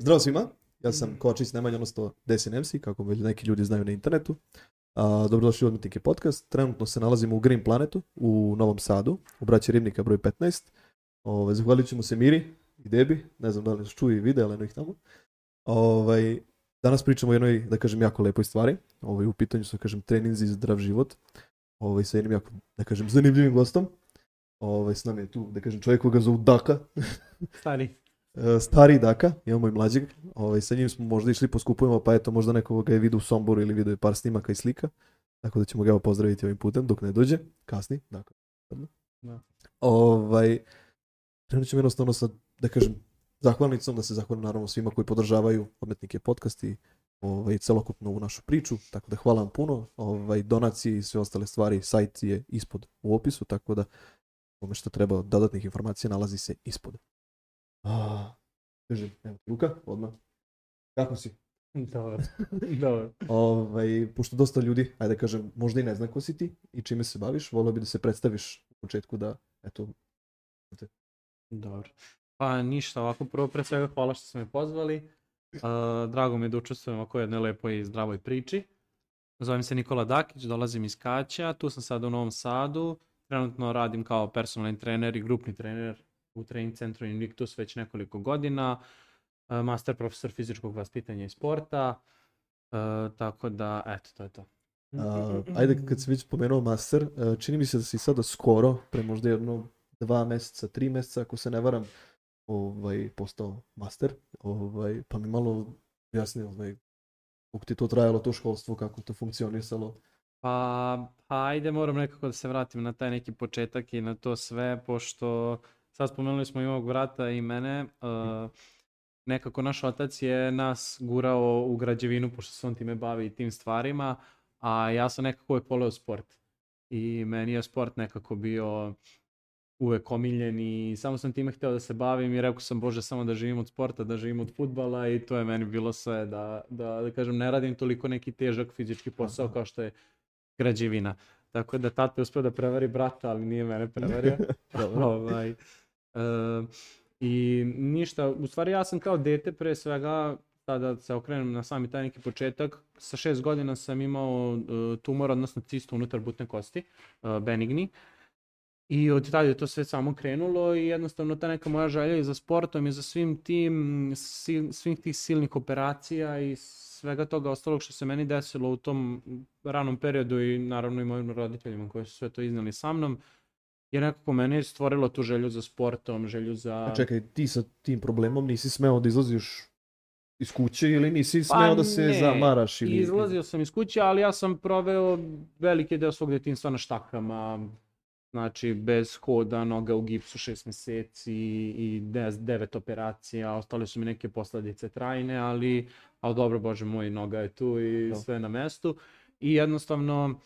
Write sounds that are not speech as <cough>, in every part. Zdravo svima, ja sam mm. Kočić Nemanja, odnosno Desin MC, kako već neki ljudi znaju na internetu. A, dobrodošli u Odmetnike podcast. Trenutno se nalazimo u Green Planetu u Novom Sadu, u braći Rimnika broj 15. Ove, ovaj, zahvalit ćemo se Miri i Debi, ne znam da li nas čuju i vide, ali ih tamo. Ove, ovaj, danas pričamo o jednoj, da kažem, jako lepoj stvari. Ove, ovaj, u pitanju su, da kažem, treninzi za zdrav život. Ove, sa jednim jako, da kažem, zanimljivim gostom. Ove, s nam je tu, da kažem, čovjek koga zovu Daka. Stari. E, stari daka, imamo i mlađeg, ovaj, sa njim smo možda išli po skupujemo, pa eto možda nekoga ga je vidio u Somboru ili vidio je par snimaka i slika, tako da ćemo ga evo pozdraviti ovim putem dok ne dođe, kasni, dakle. No. Da. Ovaj, krenut ćemo jednostavno sa, da kažem, zahvalnicom, da se zahvalim naravno svima koji podržavaju odmetnike podcasti, ovaj, celokupno u našu priču, tako da hvala vam puno, ovaj, donacije i sve ostale stvari, sajt je ispod u opisu, tako da ono što treba dodatnih informacija nalazi se ispod. A, ah, držim, evo ti ruka, odmah. Kako si? Dobro, <laughs> dobro. ovaj, pošto dosta ljudi, ajde da kažem, možda i ne zna ko si ti i čime se baviš, volio bi da se predstaviš u početku da, eto, te. Dobro. Pa ništa, ovako prvo pre svega hvala što ste me pozvali. Uh, drago mi je da učestvujem ovako jednoj lepoj i zdravoj priči. Zovem se Nikola Dakić, dolazim iz Kaća, tu sam sada u Novom Sadu. Trenutno radim kao personalni trener i grupni trener u trening centru Invictus već nekoliko godina, e, master profesor fizičkog vaspitanja i sporta, e, tako da, eto, to je to. A, ajde, kad si već spomenuo master, e, čini mi se da si sada skoro, pre možda jedno dva meseca, tri meseca, ako se ne varam, ovaj, postao master, ovaj, pa mi malo objasni, ovaj, kako ti to trajalo, to školstvo, kako to funkcionisalo? Pa, pa ajde, moram nekako da se vratim na taj neki početak i na to sve, pošto sad spomenuli smo i ovog vrata i mene, uh, nekako naš otac je nas gurao u građevinu, pošto se on time bavi i tim stvarima, a ja sam nekako uvek voleo sport. I meni je sport nekako bio uvek omiljen i samo sam time hteo da se bavim i rekao sam bože samo da živim od sporta, da živim od futbala i to je meni bilo sve da, da, da kažem ne radim toliko neki težak fizički posao kao što je građevina. Tako da tata je uspeo da prevari brata, ali nije mene prevario. <laughs> ovaj, Ehm, I ništa, u stvari ja sam kao dete pre svega, da se okrenem na sami taj neki početak, sa šest godina sam imao eh, tumor, odnosno cistu unutar butne kosti, eh, benigni. I od tada je to sve samo krenulo i jednostavno ta neka moja želja i za sportom i za svim tim, sil, svim tih silnih operacija i svega toga ostalog što se meni desilo u tom ranom periodu i naravno i mojim roditeljima koji su sve to iznali sa mnom, je nekako mene stvorilo tu želju za sportom, želju za... A čekaj, ti sa tim problemom nisi smeo da izlaziš iz kuće ili nisi pa smeo pa da se ne, zamaraš? Ili... izlazio sam iz kuće, ali ja sam proveo velike deo svog detinstva na štakama, znači bez hoda, noga u gipsu šest meseci i devet operacija, ostale su mi neke posledice trajne, ali, ali dobro, bože moj, noga je tu i no. Da. sve na mestu. I jednostavno,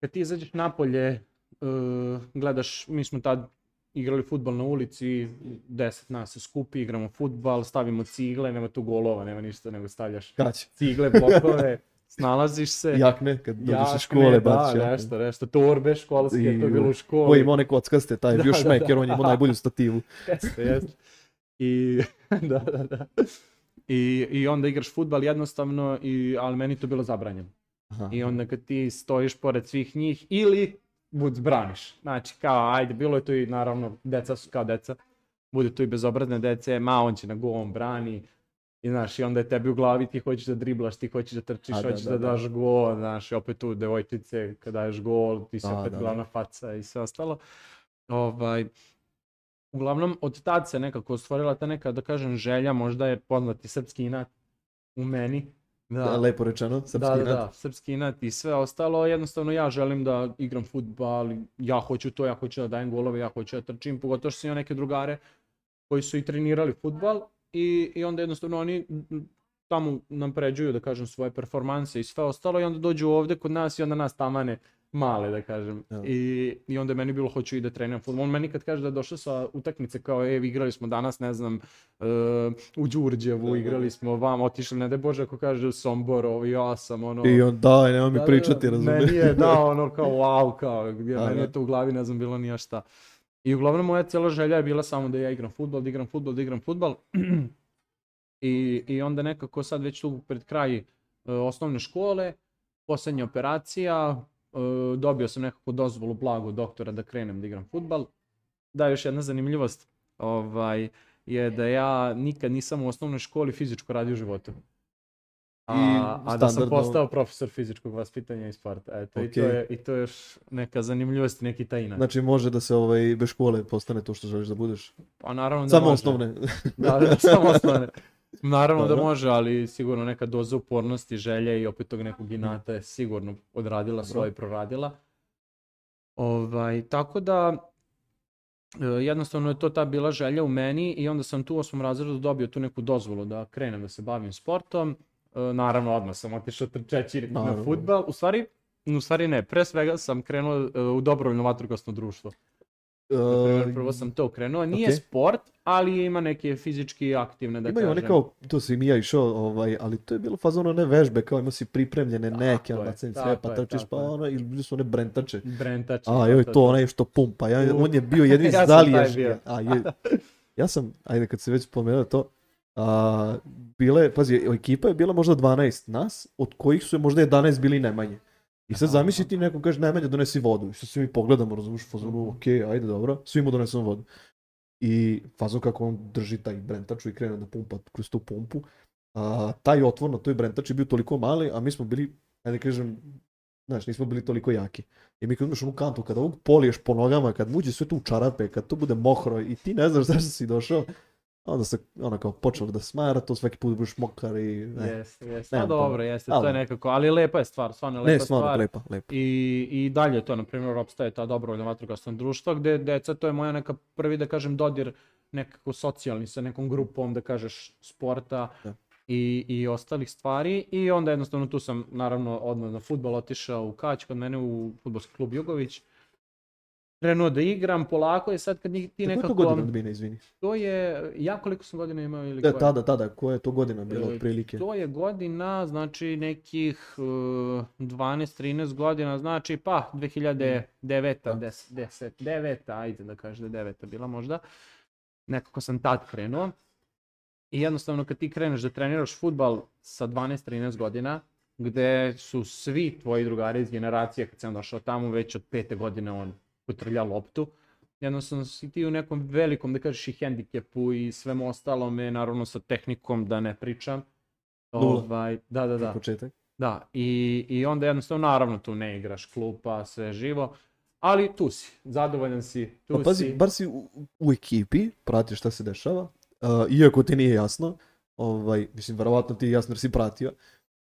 kad ti izađeš napolje E, gledaš, mi smo tad igrali futbal na ulici, deset nas se skupi, igramo futbal, stavimo cigle, nema tu golova, nema ništa, nego stavljaš Kać. cigle, blokove, <laughs> snalaziš se. Jakne, kad dođeš iz škole, baciš da, jakne. nešto, nešto, torbe školske, I, to je bilo u školi. Koji ima one kockaste, taj <laughs> da, bio šmeker, da, da. on je imao da. najbolju stativu. <laughs> jeste, jeste. I, da, da, da. I, I onda igraš futbal jednostavno, i, ali meni to bilo zabranjeno. Aha. I onda kad ti stojiš pored svih njih ili bud braniš. Znači, kao, ajde, bilo je tu i naravno, deca su kao deca, bude tu i bezobrazne dece, ma, on će na go, brani, i znaš, i onda je tebi u glavi, ti hoćeš da driblaš, ti hoćeš da trčiš, A, da, hoćeš da, da, da daš gol, znaš, i opet tu devojčice, kad daješ gol, ti si A, da, opet da, da, glavna faca i sve ostalo. Ovaj, uglavnom, od tad se nekako stvorila ta neka, da kažem, želja, možda je poznati srpski inat u meni, Da. da. lepo rečeno, da, srpski da, da, da, srpski inat i sve ostalo, jednostavno ja želim da igram futbal, ja hoću to, ja hoću da dajem golove, ja hoću da trčim, pogotovo što sam imao neke drugare koji su i trenirali futbal i, i onda jednostavno oni tamo nam pređuju, da kažem, svoje performanse i sve ostalo i onda dođu ovde kod nas i onda nas tamane male, da kažem. Ja. Da. I, I onda je meni bilo, hoću i da treniram futbol. On meni kad kaže da je došao sa utakmice, kao, e, igrali smo danas, ne znam, uh, u Đurđevu, da, da, da, igrali smo vam, otišli, ne je Bože, ako kaže u Sombor, ovo, ja sam, ono... I on, daj, nema mi da, pričati, razumiješ? Meni je, da, ono, kao, wow, kao, gdje, A, meni je to u glavi, ne znam, bilo nija šta. I uglavnom moja cijela želja je bila samo da ja igram futbol, da igram futbol, da igram futbol. <clears throat> I, I onda nekako sad već tu pred kraj uh, osnovne škole, poslednja operacija, E, dobio sam nekakvu dozvolu blagu doktora da krenem da igram futbal. Da, još jedna zanimljivost ovaj, je da ja nikad nisam u osnovnoj školi fizičko radio u životu. A, a da sam postao profesor fizičkog vaspitanja i sporta. Eto, okay. i, to je, I to je još neka zanimljivost, neki tajna. Znači može da se ovaj, bez škole postane to što želiš da budeš? Pa naravno da Samo može. osnovne. da, da, samo osnovne. <laughs> Naravno da može, ali sigurno neka doza upornosti, želje i opet tog nekog inata je sigurno odradila svoje, proradila. Ovaj, tako da, e, jednostavno je to ta bila želja u meni i onda sam tu u osmom razredu dobio tu neku dozvolu da krenem da se bavim sportom. E, naravno, odmah sam otišao trčeći na futbal. U stvari, u stvari ne, pre svega sam krenuo e, u dobrovoljno vatrogasno društvo. Uh, prvo sam to krenuo, nije okay. sport, ali ima neke fizički aktivne, da Imaju kažem. oni kao, to sam i ja išao, ovaj, ali to je bilo fazon ne vežbe, kao ima si pripremljene tako neke, ono, sve, pa trčiš, pa ono, ili bili su one brentače. Brentače. A, da, joj, to, to onaj što pumpa, ja, on je bio jedini <laughs> ja zaliješnji. A, je, ja sam, ajde, kad se već spomenuo to, a, bile, pazi, ekipa je bila možda 12 nas, od kojih su je možda 11 bili najmanje. I sad zamisli ti nekom kaže najmanje da donesi vodu. I što se mi pogledamo, razumiješ, fazonu, mhm. ok, ajde, dobro, svi mu donesemo vodu. I fazon kako on drži taj brentaču i krene da pumpa kroz tu pumpu, a, taj otvor na toj brentač je bio toliko mali, a mi smo bili, ajde da kažem, znaš, nismo bili toliko jaki. I mi kad uzmeš onu kantu, kada ovog poliješ po nogama, kad muđe sve tu u čarape, kad to bude mohro i ti ne znaš zašto si došao, onda se ono kao počelo da smara, to svaki put budeš mokar i... Ne, jeste, jeste. A dobro, jeste, ali, to je nekako, ali lepa je stvar, stvarno je lepa ne, stvarno, stvar. Lepa, lepa. I, I dalje to, na primjer, obstaje ta dobrovoljna vatrogasna društva gde deca, to je moja neka prvi, da kažem, dodir nekako socijalni sa nekom grupom, da kažeš, sporta da. i, i ostalih stvari. I onda jednostavno tu sam, naravno, odmah na futbal otišao u Kać, kod mene u futbolski klub Jugović krenuo da igram polako i sad kad ti nekako... Kako je to godina bila, izvini? To je, ja koliko sam godina imao ili da, koja? Tada, tada, koja je to godina bila otprilike? To je godina, znači nekih uh, 12-13 godina, znači pa 2009 10, 10, 9 ajde da kažem da je 9 bila možda. Nekako sam tad krenuo. I jednostavno kad ti kreneš da treniraš futbal sa 12-13 godina, gde su svi tvoji drugari iz generacije, kad sam došao tamo, već od pete godine on kotrlja loptu. Jednostavno si ti u nekom velikom, da kažeš, i hendikepu i svemu ostalome, naravno sa tehnikom da ne pričam. Ovaj, da, da, da. Početak. Da, i, i onda jednostavno, naravno, tu ne igraš klupa, sve živo, ali tu si, zadovoljan si, tu pa, pazi, si. bar si u, u ekipi, pratiš šta se dešava, uh, iako ti nije jasno, ovaj, mislim, verovatno ti je jasno jer si pratio,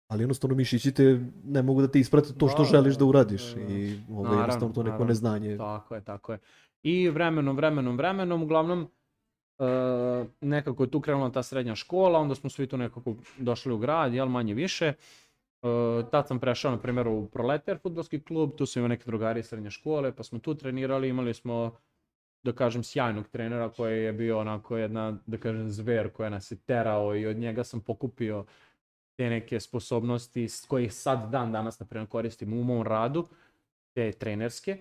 ali jednostavno mišići te ne mogu da te isprate to što da, želiš da, da uradiš da, i ovaj, je jednostavno to neko neznanje. Tako je, tako je. I vremenom, vremenom, vremenom, uglavnom, e, nekako je tu krenula ta srednja škola, onda smo svi tu nekako došli u grad, jel, manje više. E, tad sam prešao, na primjer, u Proletar futbolski klub, tu su imao neke drugari srednje škole, pa smo tu trenirali, imali smo da kažem, sjajnog trenera koji je bio onako jedna, da kažem, zver koja nas je terao i od njega sam pokupio te neke sposobnosti koje sad dan danas, na primjer, koristim u mom radu, te trenerske.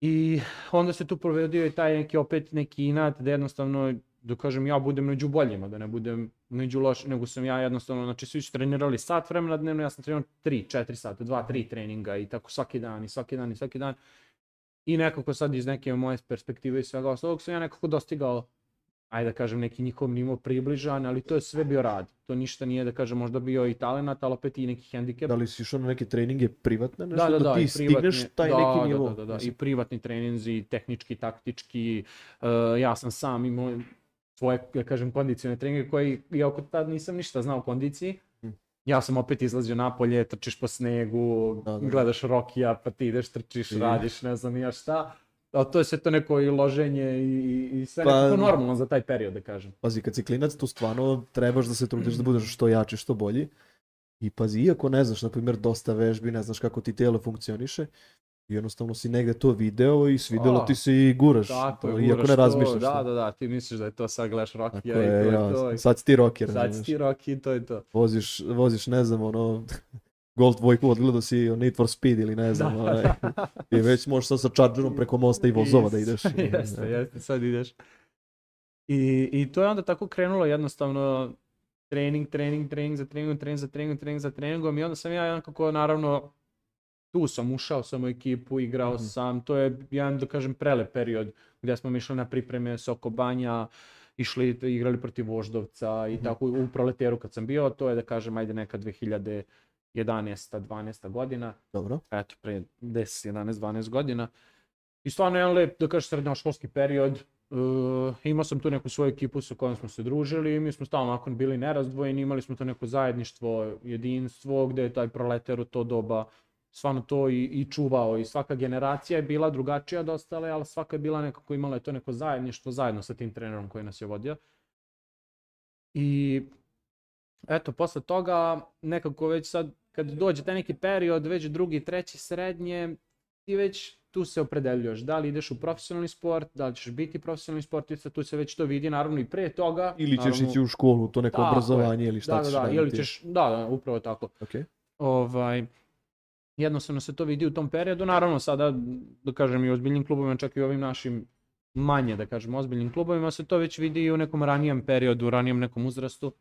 I onda se tu provedio i taj neki opet neki inat da jednostavno da kažem ja budem među boljima, da ne budem među loš, nego sam ja jednostavno, znači svi su trenirali sat vremena dnevno, ja sam trenirao 3, 4 sata, 2, 3 treninga i tako svaki dan i svaki dan i svaki dan. I nekako sad iz neke moje perspektive i svega ostalog sam ja nekako dostigao ajde da kažem, neki njihov nivo približan, ali to je sve bio rad. To ništa nije, da kažem, možda bio i talenat, ali opet i neki hendikep. Da li si išao na neke treninge privatne, da, nešto, da, da, da ti privatne, stigneš taj da, neki da, nivo? Da, da, da, da, i privatni treninzi, tehnički, taktički, uh, ja sam sam imao svoje, ja kažem, kondicione treninge koje, ja oko tad nisam ništa znao o kondiciji, hm. ja sam opet izlazio napolje, trčiš po snegu, da, da. da. gledaš Rokija, pa ti ideš, trčiš, radiš, ne znam ja šta a to je sve to neko i loženje i, i sve pa, nekako normalno za taj period, da kažem. Pazi, kad si klinac, tu stvarno trebaš da se trudiš da budeš što jači, što bolji. I pazi, iako ne znaš, na primjer, dosta vežbi, ne znaš kako ti telo funkcioniše, jednostavno si negde to video i svidelo oh, ti se i guraš, tako, to, iako ne razmišljaš. Da, to, da, da, da, ti misliš da je to sad gledaš rock ja, i to je ja, to. Sad si ti rocker. Sad si ti rocker i to je to. Voziš, voziš ne znam, ono, Gold 2 odgledao si Need for Speed ili ne znam, da, onaj, i već možeš sad sa chargerom preko mosta i vozova da ideš. Jeste, jeste, sad ideš. I, I to je onda tako krenulo jednostavno, trening, trening, trening za treningom, trening za treningom, trening za treningom i onda sam ja nekako naravno tu sam ušao sam u ekipu, igrao mm sam, to je jedan da kažem prele period gde smo išli na pripreme Soko Banja, išli, igrali protiv Voždovca i mm tako u Proleteru kad sam bio, to je da kažem ajde neka 2000 11. 12. godina. Dobro. Eto, pre 10, 11, 12 godina. I stvarno jedan lep, da kažeš, srednjoškolski period. E, imao sam tu neku svoju ekipu sa kojom smo se družili i mi smo stalno nakon bili nerazdvojeni, imali smo to neko zajedništvo, jedinstvo, gde je taj proletar u to doba stvarno to i, i čuvao i svaka generacija je bila drugačija od ostale, ali svaka je bila nekako imala je to neko zajedništvo zajedno sa tim trenerom koji nas je vodio. I eto, posle toga nekako već sad kad dođe taj neki period, već drugi, treći, srednje, ti već tu se opredeljuješ, da li ideš u profesionalni sport, da li ćeš biti profesionalni sportista, tu se već to vidi, naravno i pre toga. Ili ćeš naravno... ići u školu, to neko tako obrazovanje ili šta da, da ćeš da, da, Ili ćeš, da, da, upravo tako. Okay. Ovaj, jednostavno se to vidi u tom periodu, naravno sada, da kažem, i u ozbiljnim klubovima, čak i u ovim našim manje, da kažem, ozbiljnim klubovima se to već vidi i u nekom ranijem periodu, u ranijem nekom uzrastu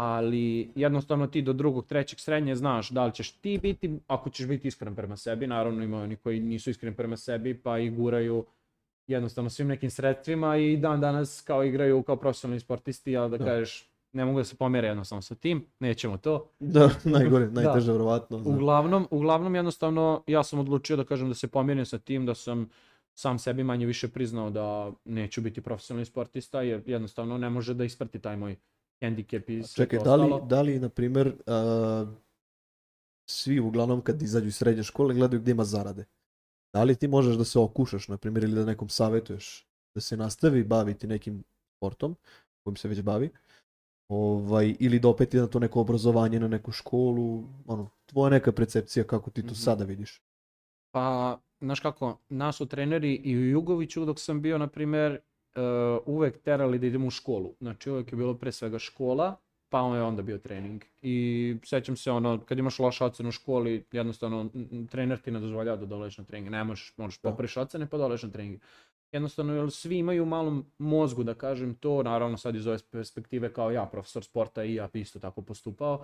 ali jednostavno ti do drugog, trećeg srednje znaš da li ćeš ti biti, ako ćeš biti iskren prema sebi, naravno ima oni koji nisu iskreni prema sebi pa i guraju jednostavno svim nekim sredstvima i dan danas kao igraju kao profesionalni sportisti, ali da, da. kažeš ne mogu da se pomere jednostavno sa tim, nećemo to. <laughs> Da, najgore, da. najteže verovatno. Da. Uglavnom, uglavnom jednostavno ja sam odlučio da kažem da se pomirim sa tim, da sam sam sebi manje više priznao da neću biti profesionalni sportista jer jednostavno ne može da isprati taj moj handicap i sve Čekaj, da li, da li, na primjer, uh, svi uglavnom kad izađu iz srednje škole gledaju gdje ima zarade? Da li ti možeš da se okušaš, na primjer, ili da nekom savjetuješ da se nastavi baviti nekim sportom kojim se već bavi, ovaj, ili da opet ide na to neko obrazovanje, na neku školu, ono, tvoja neka percepcija kako ti to mm-hmm. sada vidiš? Pa, znaš kako, nas su treneri i u Jugoviću dok sam bio, na primjer, uh, uvek terali da idemo u školu. Znači uvek je bilo pre svega škola, pa on je onda bio trening. I sećam se ono, kad imaš loš ocen u školi, jednostavno trener ti ne dozvoljava da doleš na trening. Ne možeš, možeš da. popriš ocene pa doleš na trening. Jednostavno, jer svi imaju u malom mozgu, da kažem to, naravno sad iz ove perspektive kao ja, profesor sporta i ja bi isto tako postupao, uh,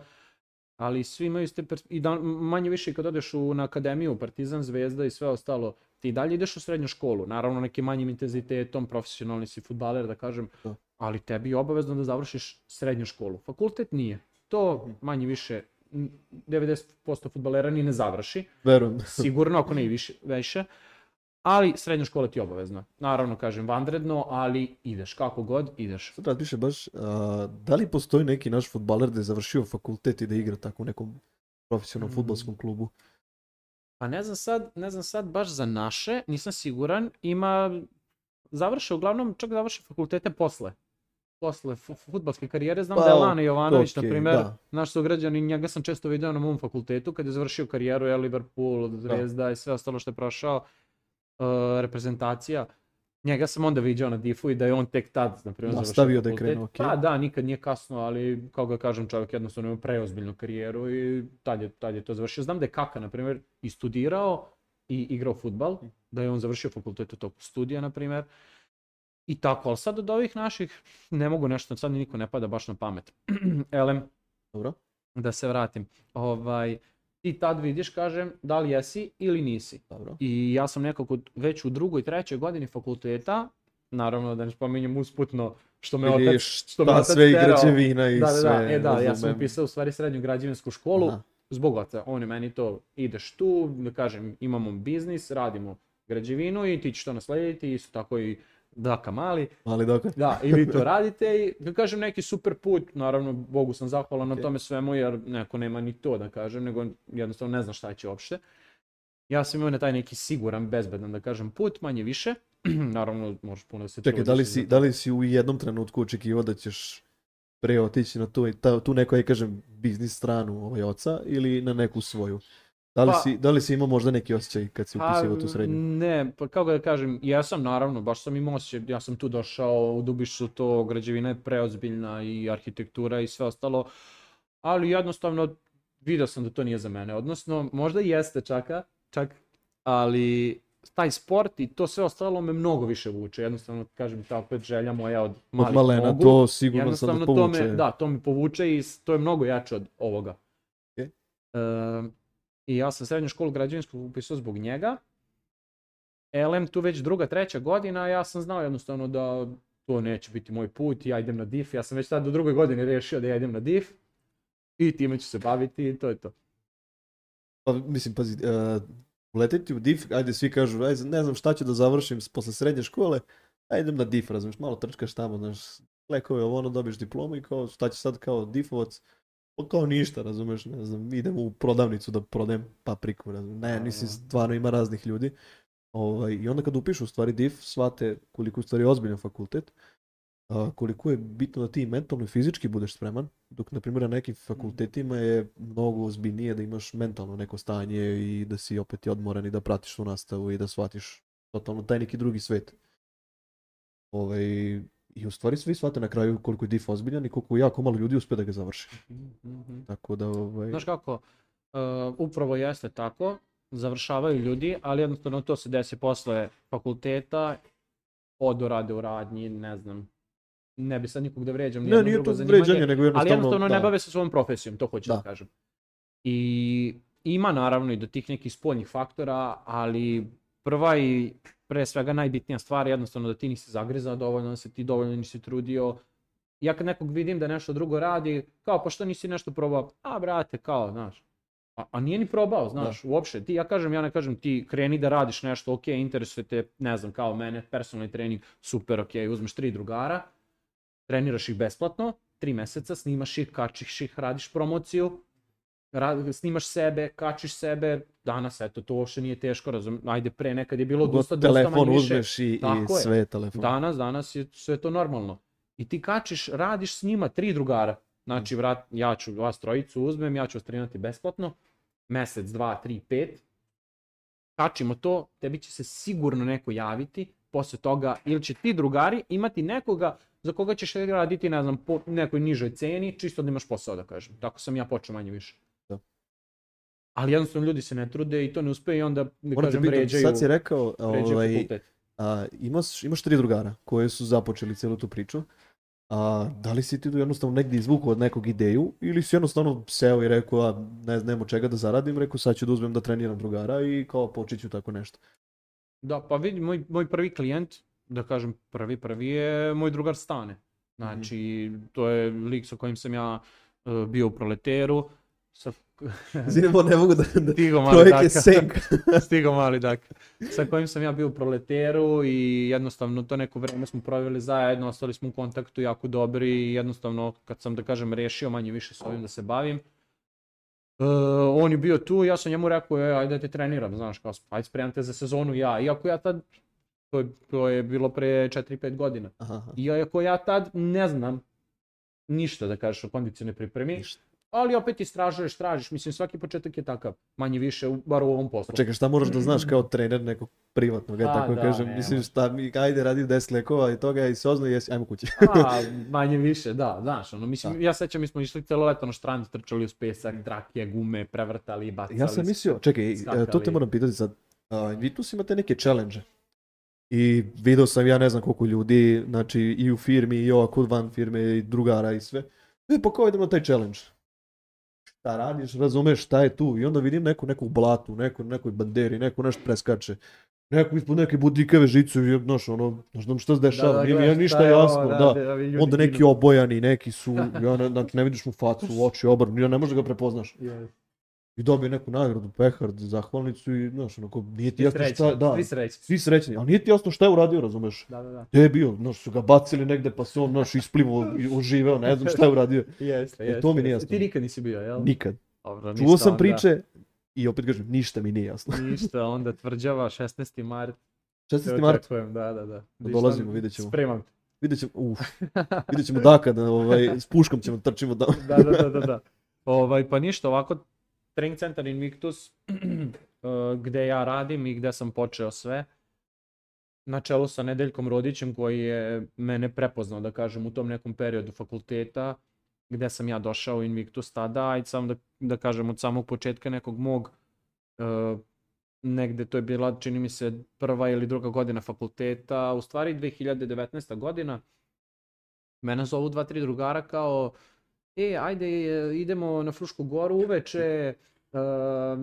ali svi imaju ste pers... i da, manje više kad odeš u, na akademiju, Partizan, Zvezda i sve ostalo, ti dalje ideš u srednju školu, naravno nekim manjim intenzitetom, profesionalni si futbaler da kažem, da. ali tebi je obavezno da završiš srednju školu. Fakultet nije. To manje više 90% futbalera ni ne završi. Verujem. Sigurno, ako ne i više. više ali srednja škola ti je obavezna. Naravno, kažem, vanredno, ali ideš, kako god, ideš. Sad razmišljam baš, a, da li postoji neki naš futbaler da je završio fakultet i da igra tako u nekom profesionalnom mm. futbalskom klubu? Pa ne znam sad, ne znam sad baš za naše, nisam siguran, ima, završe, uglavnom čak završe fakultete posle. Posle futbalske karijere, znam pa, da je pa, Lana Jovanović, okay, na primer, da. naš sugrađanin, njega sam često vidio na mom fakultetu, kad je završio karijeru, je Liverpool, da. Zvezda i sve ostalo što je prošao, uh, reprezentacija, njega sam onda viđao na difu i da je on tek tad, na primjer, završio da je krenuo. Okay. Pa da, nikad nije kasno, ali kao ga kažem, čovjek jednostavno ima preozbiljnu karijeru i tad je, tad je to završio. Znam da je Kaka, na primjer, i studirao i igrao futbal, mm. da je on završio fakultet u toku studija, na primjer. I tako, ali sad od ovih naših ne mogu nešto, sad ni niko ne pada baš na pamet. <clears throat> Elem, Dobro. da se vratim. Ovaj, ti tad vidiš, kažem, da li jesi ili nisi. Dobro. I ja sam nekako već u drugoj, trećoj godini fakulteta, naravno da ne spominjem usputno što me otac, što me otac sve i građevina i da, sve. Da, da, e, da, ja sam upisao u stvari srednju građevinsku školu, Aha. zbog oca, on je meni to, ideš tu, da kažem, imamo biznis, radimo građevinu i ti ćeš to naslediti, isto tako i Daka Mali. Mali doka. Da, i vi to <laughs> radite i da kažem neki super put, naravno Bogu sam zahvalan okay. na tome svemu jer neko nema ni to da kažem, nego jednostavno ne zna šta će uopšte. Ja sam imao na taj neki siguran, bezbedan da kažem put, manje više. <clears throat> naravno možeš puno da se Čekaj, da li, si, da li si u jednom trenutku očekivao da ćeš pre otići na tu, ta, tu neko, ja kažem, biznis stranu ovaj oca ili na neku svoju? Da li, pa, si, da li si imao možda neki osjećaj kad si pa, upisivao tu srednju? Ne, pa kako da kažem, ja sam naravno, baš sam imao osjećaj, ja sam tu došao, u Dubišu to građevina je preozbiljna i arhitektura i sve ostalo, ali jednostavno video sam da to nije za mene, odnosno možda jeste čaka, čak, ali taj sport i to sve ostalo me mnogo više vuče. Jednostavno, kažem ti, opet želja moja od malih od malena, mogu. to sigurno sad da povuče. To me, da, to me povuče i to je mnogo jače od ovoga. Okay. E, I ja sam srednju školu građevinsku upisao zbog njega. LM tu već druga, treća godina, ja sam znao jednostavno da to neće biti moj put, ja idem na DIF, ja sam već sad do druge godine rešio da ja idem na DIF i time ću se baviti i to je to. Pa, mislim, pazi, uh, e, letiti u DIF, ajde svi kažu, ajde, ne znam šta ću da završim posle srednje škole, ajde idem na DIF, razumiješ, malo trčkaš tamo, znaš, lekove, ovo ono, dobiješ diplomu i kao, šta će sad kao difovac, Pa kao ništa, razumeš, ne znam, idem u prodavnicu da prodajem papriku, razumeš, ne, da, mislim, da. stvarno ima raznih ljudi. Ovaj, I onda kad upišu u stvari DIF, shvate koliko u stvari je ozbiljan fakultet, a, koliko je bitno da ti mentalno i fizički budeš spreman, dok na primjer na nekim mhm. fakultetima je mnogo ozbiljnije da imaš mentalno neko stanje i da si opet i odmoran i da pratiš tu nastavu i da shvatiš totalno taj neki drugi svet. Ovaj, I u stvari svi shvate na kraju koliko je div ozbiljan i koliko jako malo ljudi uspe da ga završi. Mm-hmm. Tako da ovaj... Znaš kako, uh, upravo jeste tako, završavaju ljudi, ali jednostavno to se desi posle fakulteta, odu rade u radnji, ne znam, ne bi sad nikog da vređam. Ne, nije to vređanje, nego jednostavno... Ali jednostavno da. ne bave se svojom profesijom, to hoću da, da kažem. I ima naravno i do tih nekih spoljnih faktora, ali prva i pre svega najbitnija stvar, jednostavno da ti nisi zagrezao dovoljno, da se ti dovoljno nisi trudio. Ja kad nekog vidim da nešto drugo radi, kao pa što nisi nešto probao, a brate, kao, znaš, a, a nije ni probao, da. znaš, da. uopšte, ti, ja kažem, ja ne kažem, ti kreni da radiš nešto, ok, interesuje te, ne znam, kao mene, personalni trening, super, ok, uzmeš tri drugara, treniraš ih besplatno, tri meseca, snimaš ih, kačiš ih, radiš promociju, rad, snimaš sebe, kačiš sebe, danas, eto, to uopšte nije teško, razum, ajde, pre nekad je bilo dosta, dosta manje više. Telefon uzmeš i, i sve je. telefon. Danas, danas je sve to normalno. I ti kačiš, radiš s njima, tri drugara. Znači, mm. vrat, ja ću vas trojicu uzmem, ja ću vas trenirati besplatno, mesec, dva, tri, pet. Kačimo to, tebi će se sigurno neko javiti, posle toga, ili će ti drugari imati nekoga za koga ćeš raditi, ne znam, po nekoj nižoj ceni, čisto da imaš posao, da kažem. Tako sam ja počeo manje više ali jednostavno ljudi se ne trude i to ne uspe i onda, da kažem, pitam, vređaju, sad si rekao, ovaj, A, imaš, imaš tri drugara koje su započeli cijelu tu priču. A, da li si ti tu jednostavno negdje izvukao od nekog ideju ili si jednostavno seo i rekao, a ne znamo čega da zaradim, rekao sad ću da uzmem da treniram drugara i kao počet ću tako nešto. Da, pa vidi, moj, moj prvi klijent, da kažem prvi prvi je moj drugar Stane. Mhm. Znači, mm -hmm. to je lik sa kojim sam ja uh, bio u proleteru, Sa... <laughs> Zinemo, ne mogu da, da stigo mali čovjek je sek. <laughs> stigo mali dak. Sa kojim sam ja bio u proleteru i jednostavno to neko vreme smo proveli zajedno, ostali smo u kontaktu jako dobri i jednostavno kad sam da kažem rešio manje više s ovim da se bavim, Uh, on je bio tu, ja sam njemu rekao, e, ajde da te treniram, znaš, kao, ajde spremam te za sezonu ja. Iako ja tad, to je, to je bilo pre 4-5 godina, Aha. iako ja tad ne znam ništa da kažeš o kondicionoj pripremi, ništa ali opet istražuješ, tražiš, mislim svaki početak je takav, manje više, bar u ovom poslu. Čekaj, šta moraš da znaš kao trener nekog privatnog, ja e, pa tako da, kažem, nema. mislim šta, mi, ajde radi 10 lekova i toga i se ozna jesi, ajmo kući. A, pa, manje više, da, znaš, ono, mislim, da. ja sećam, mi smo išli celo leto na štrand, trčali u spesak, trakije, gume, prevrtali, bacali. Ja sam mislio, čekaj, e, skakali. to te moram pitati sad, uh, vi tu imate neke challenge i video sam ja ne znam koliko ljudi, znači i u firmi i ovako van firme i drugara i sve. E, pa kao idemo na taj challenge? šta radiš, razumeš šta je tu. I onda vidim neku, neku blatu, neku, nekoj banderi, neku nešto preskače. Neko ispod neke budikave žicu i znaš, ono, znaš znam šta se dešava, da, da, nije mi ništa jasno, ovo, da, da. da, da ljudi onda neki obojani, neki su, <laughs> ja ne, znači, ne vidiš mu facu, u oči, obrnu, ja ne možeš da ga prepoznaš. Yeah i dobio neku nagradu, pehar, zahvalnicu i, znaš, onako, nije ti jasno šta, da, svi srećni, svi srećni, ali nije ti jasno šta je uradio, razumeš? Da, da, da. Gde je bio, znaš, su ga bacili negde, pa se on, znaš, isplivo, <laughs> oživeo, ne znam šta je uradio. jeste, jeste. To mi nije jasno. Ti nikad nisi bio, jel? Nikad. Dobro, Čuo sam onda... priče i opet kažem, ništa mi nije jasno. <laughs> ništa, onda tvrđava 16. mart. 16. mart? Da, da, da. da dolazimo, vidjet ćemo. Spremam te. Vidjet ćemo, uf, <laughs> vidjet ćemo da ovaj, s puškom ćemo da trčimo da. da, da, da, da, da. Ovaj, pa ništa, ovako trening centar Invictus, <clears throat> uh, gde ja radim i gde sam počeo sve, na čelu sa Nedeljkom Rodićem koji je mene prepoznao, da kažem, u tom nekom periodu fakulteta, gde sam ja došao u Invictus tada i samo da, da kažem od samog početka nekog mog uh, negde to je bila čini mi se prva ili druga godina fakulteta, u stvari 2019. godina mene zovu dva tri drugara kao e, ajde, e, idemo na Frušku goru uveče, uh,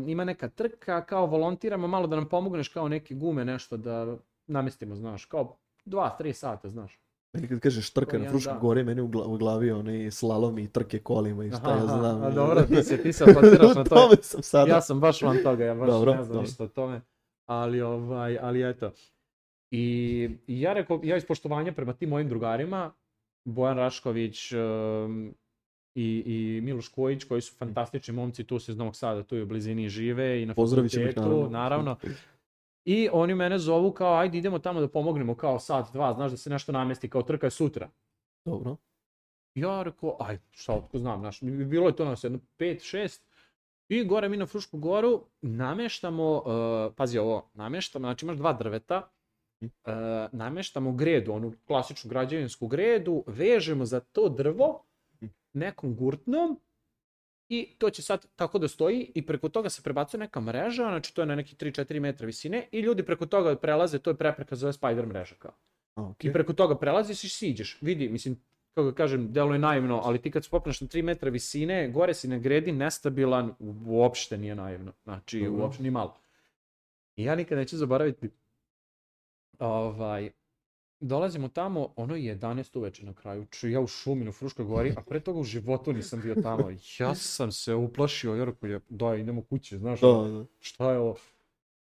ima neka trka, kao volontiramo, malo da nam pomogneš kao neke gume, nešto da namestimo, znaš, kao 2-3 sata, znaš. Meni kad kažeš trka na Fruškoj da. gori, meni u glavi onaj slalom i trke kolima i šta Aha, ja znam. A dobro, ti se, ti se apatiraš <laughs> na to. tome sam sada. Ja sam baš van toga, ja baš dobro, ne znam dobro. ništa o tome. Ali, ovaj, ali eto. I, i ja rekao, ja iz poštovanja prema tim mojim drugarima, Bojan Rašković, um, i, i Miloš Kojić koji su fantastični momci, tu se iz Novog Sada, tu je u blizini žive i na Pozdravit ćemo naravno. I oni mene zovu kao ajde idemo tamo da pomognemo kao sat, dva, znaš da se nešto namesti, kao trka je sutra. Dobro. Ja rekao, aj šta otko znam, znaš, bilo je to nas jedno 5, 6 i gore mi na Frušku goru nameštamo, uh, pazi ovo, nameštamo, znači imaš dva drveta, uh, nameštamo gredu, onu klasičnu građevinsku gredu, vežemo za to drvo nekom gurtnom i to će sad tako da stoji i preko toga se prebacuje neka mreža, znači to je na neki 3-4 metra visine i ljudi preko toga prelaze, to je prepreka zove spider mreža kao. Okay. I preko toga prelaziš i siđeš. Vidi, mislim, kako da kažem, delo je naivno, ali ti kad spopneš na 3 metra visine, gore si na gredi, nestabilan, uopšte nije naivno. Znači, Dobro. uopšte ni malo. I ja nikad neću zaboraviti ovaj, dolazimo tamo, ono je 11 uveče na kraju, ču ja u šumi, u Fruškoj gori, a pre toga u životu nisam bio tamo. Ja sam se uplašio, jer je, da, idemo kući, znaš, da, da. šta je ovo?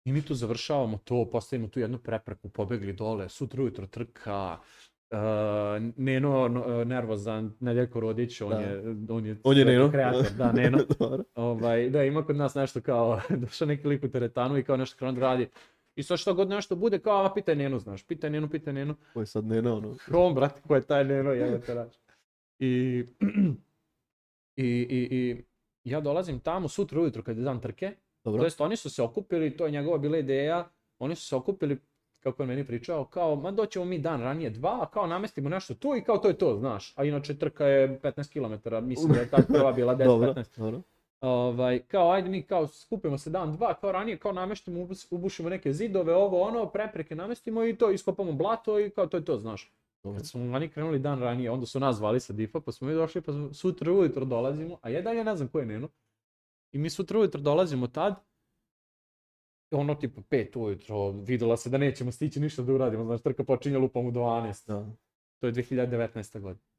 I mi tu završavamo to, postavimo tu jednu prepreku, pobegli dole, sutra ujutro trka, Uh, Neno no, e, nervozan, Nedeljko Rodić, on da. je on je, on je Neno. kreator, da, Neno. <laughs> ovaj, da, ima kod nas nešto kao, <laughs> došao neki lik u teretanu i kao nešto krono radi, I sad što god nešto bude, kao, a pitaj Nenu, znaš, pitaj Nenu, pitaj Nenu. Ko je sad Nena, ono? On, brate, ko je taj Neno, ja te rač. I, i, i, i, ja dolazim tamo sutra ujutro kad je dan trke. Dobro. To jest, oni su se okupili, to je njegova bila ideja, oni su se okupili, kako on meni pričao, kao, ma doćemo mi dan ranije dva, a kao namestimo nešto tu i kao to je to, znaš. A inače trka je 15 km, mislim da je ta prva bila 10-15. <laughs> Ovaj, kao, ajde mi kao skupimo se dan, dva, kao ranije, kao nameštimo, ubušimo neke zidove, ovo, ono, prepreke namestimo i to, iskopamo blato i kao to je to, znaš. Kad smo oni krenuli dan ranije, onda su nas zvali sa difa, pa smo mi došli, pa smo, sutra ujutro dolazimo, a ja dalje ne znam ko je Neno. I mi sutra ujutro dolazimo tad, ono tipa 5 ujutro, videla se da nećemo stići ništa da uradimo, znaš, trka počinje lupom u 12. Da. To je 2019. godina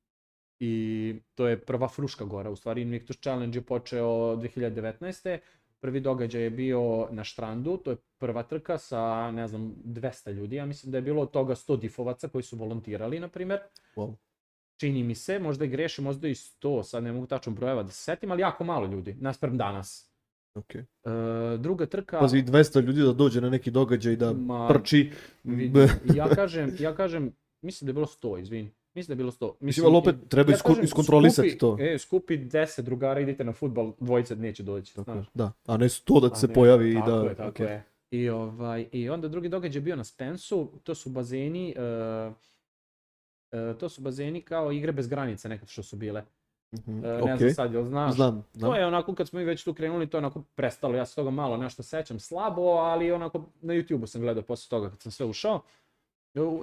i to je prva Fruška gora, u stvari Invictus Challenge je počeo 2019. Prvi događaj je bio na Štrandu, to je prva trka sa, ne znam, 200 ljudi, ja mislim da je bilo od toga 100 difovaca koji su volontirali, na primer. Wow. Čini mi se, možda i greši, možda i 100, sad ne mogu tačno brojeva da se setim, ali jako malo ljudi, nasprem danas. Okay. E, druga trka... Pazi, 200 ljudi da dođe na neki događaj da Ma, prči. Vid, <laughs> ja, kažem, ja kažem, mislim da je bilo 100, izvini. Mislim da je bilo 100. Mislim, ali opet treba ja isku, iskontrolisati skupi, to. E, skupi 10 drugara, idite na futbal, dvojica neće doći. Tako, znaš. Da, a ne 100 da a se ne, pojavi tako i da... Je, tako okay. je. I, ovaj, I onda drugi događaj bio na Spensu, to su bazeni, uh, uh, to su bazeni kao igre bez granica nekad što su bile. Mm-hmm. Uh, ne okay. znam sad, jel znaš? Znam, znam. To je onako, kad smo mi već tu krenuli, to je onako prestalo, ja se toga malo nešto sećam slabo, ali onako na YouTube-u sam gledao posle toga kad sam sve ušao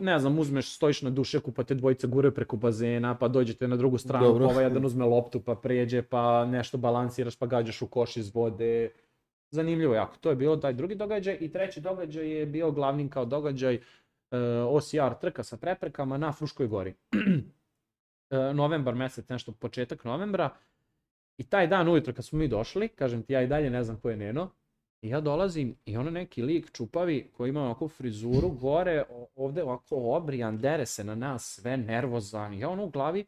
ne znam, uzmeš, stojiš na dušeku, pa te dvojica gure preko bazena, pa dođete na drugu stranu, Dobro. pa ovaj jedan uzme loptu, pa pređe, pa nešto balansiraš, pa gađaš u koš iz vode. Zanimljivo jako, to je bilo taj drugi događaj i treći događaj je bio glavni kao događaj uh, eh, OCR trka sa preprekama na Fruškoj gori. <clears throat> Eh, novembar mesec, nešto početak novembra. I taj dan ujutro kad smo mi došli, kažem ti ja i dalje ne znam ko je Neno, ja dolazim i ono neki lik čupavi koji ima ovakvu frizuru <laughs> gore, ovde ovako obrijan, dere se na nas, sve nervozan. Ja ono u glavi,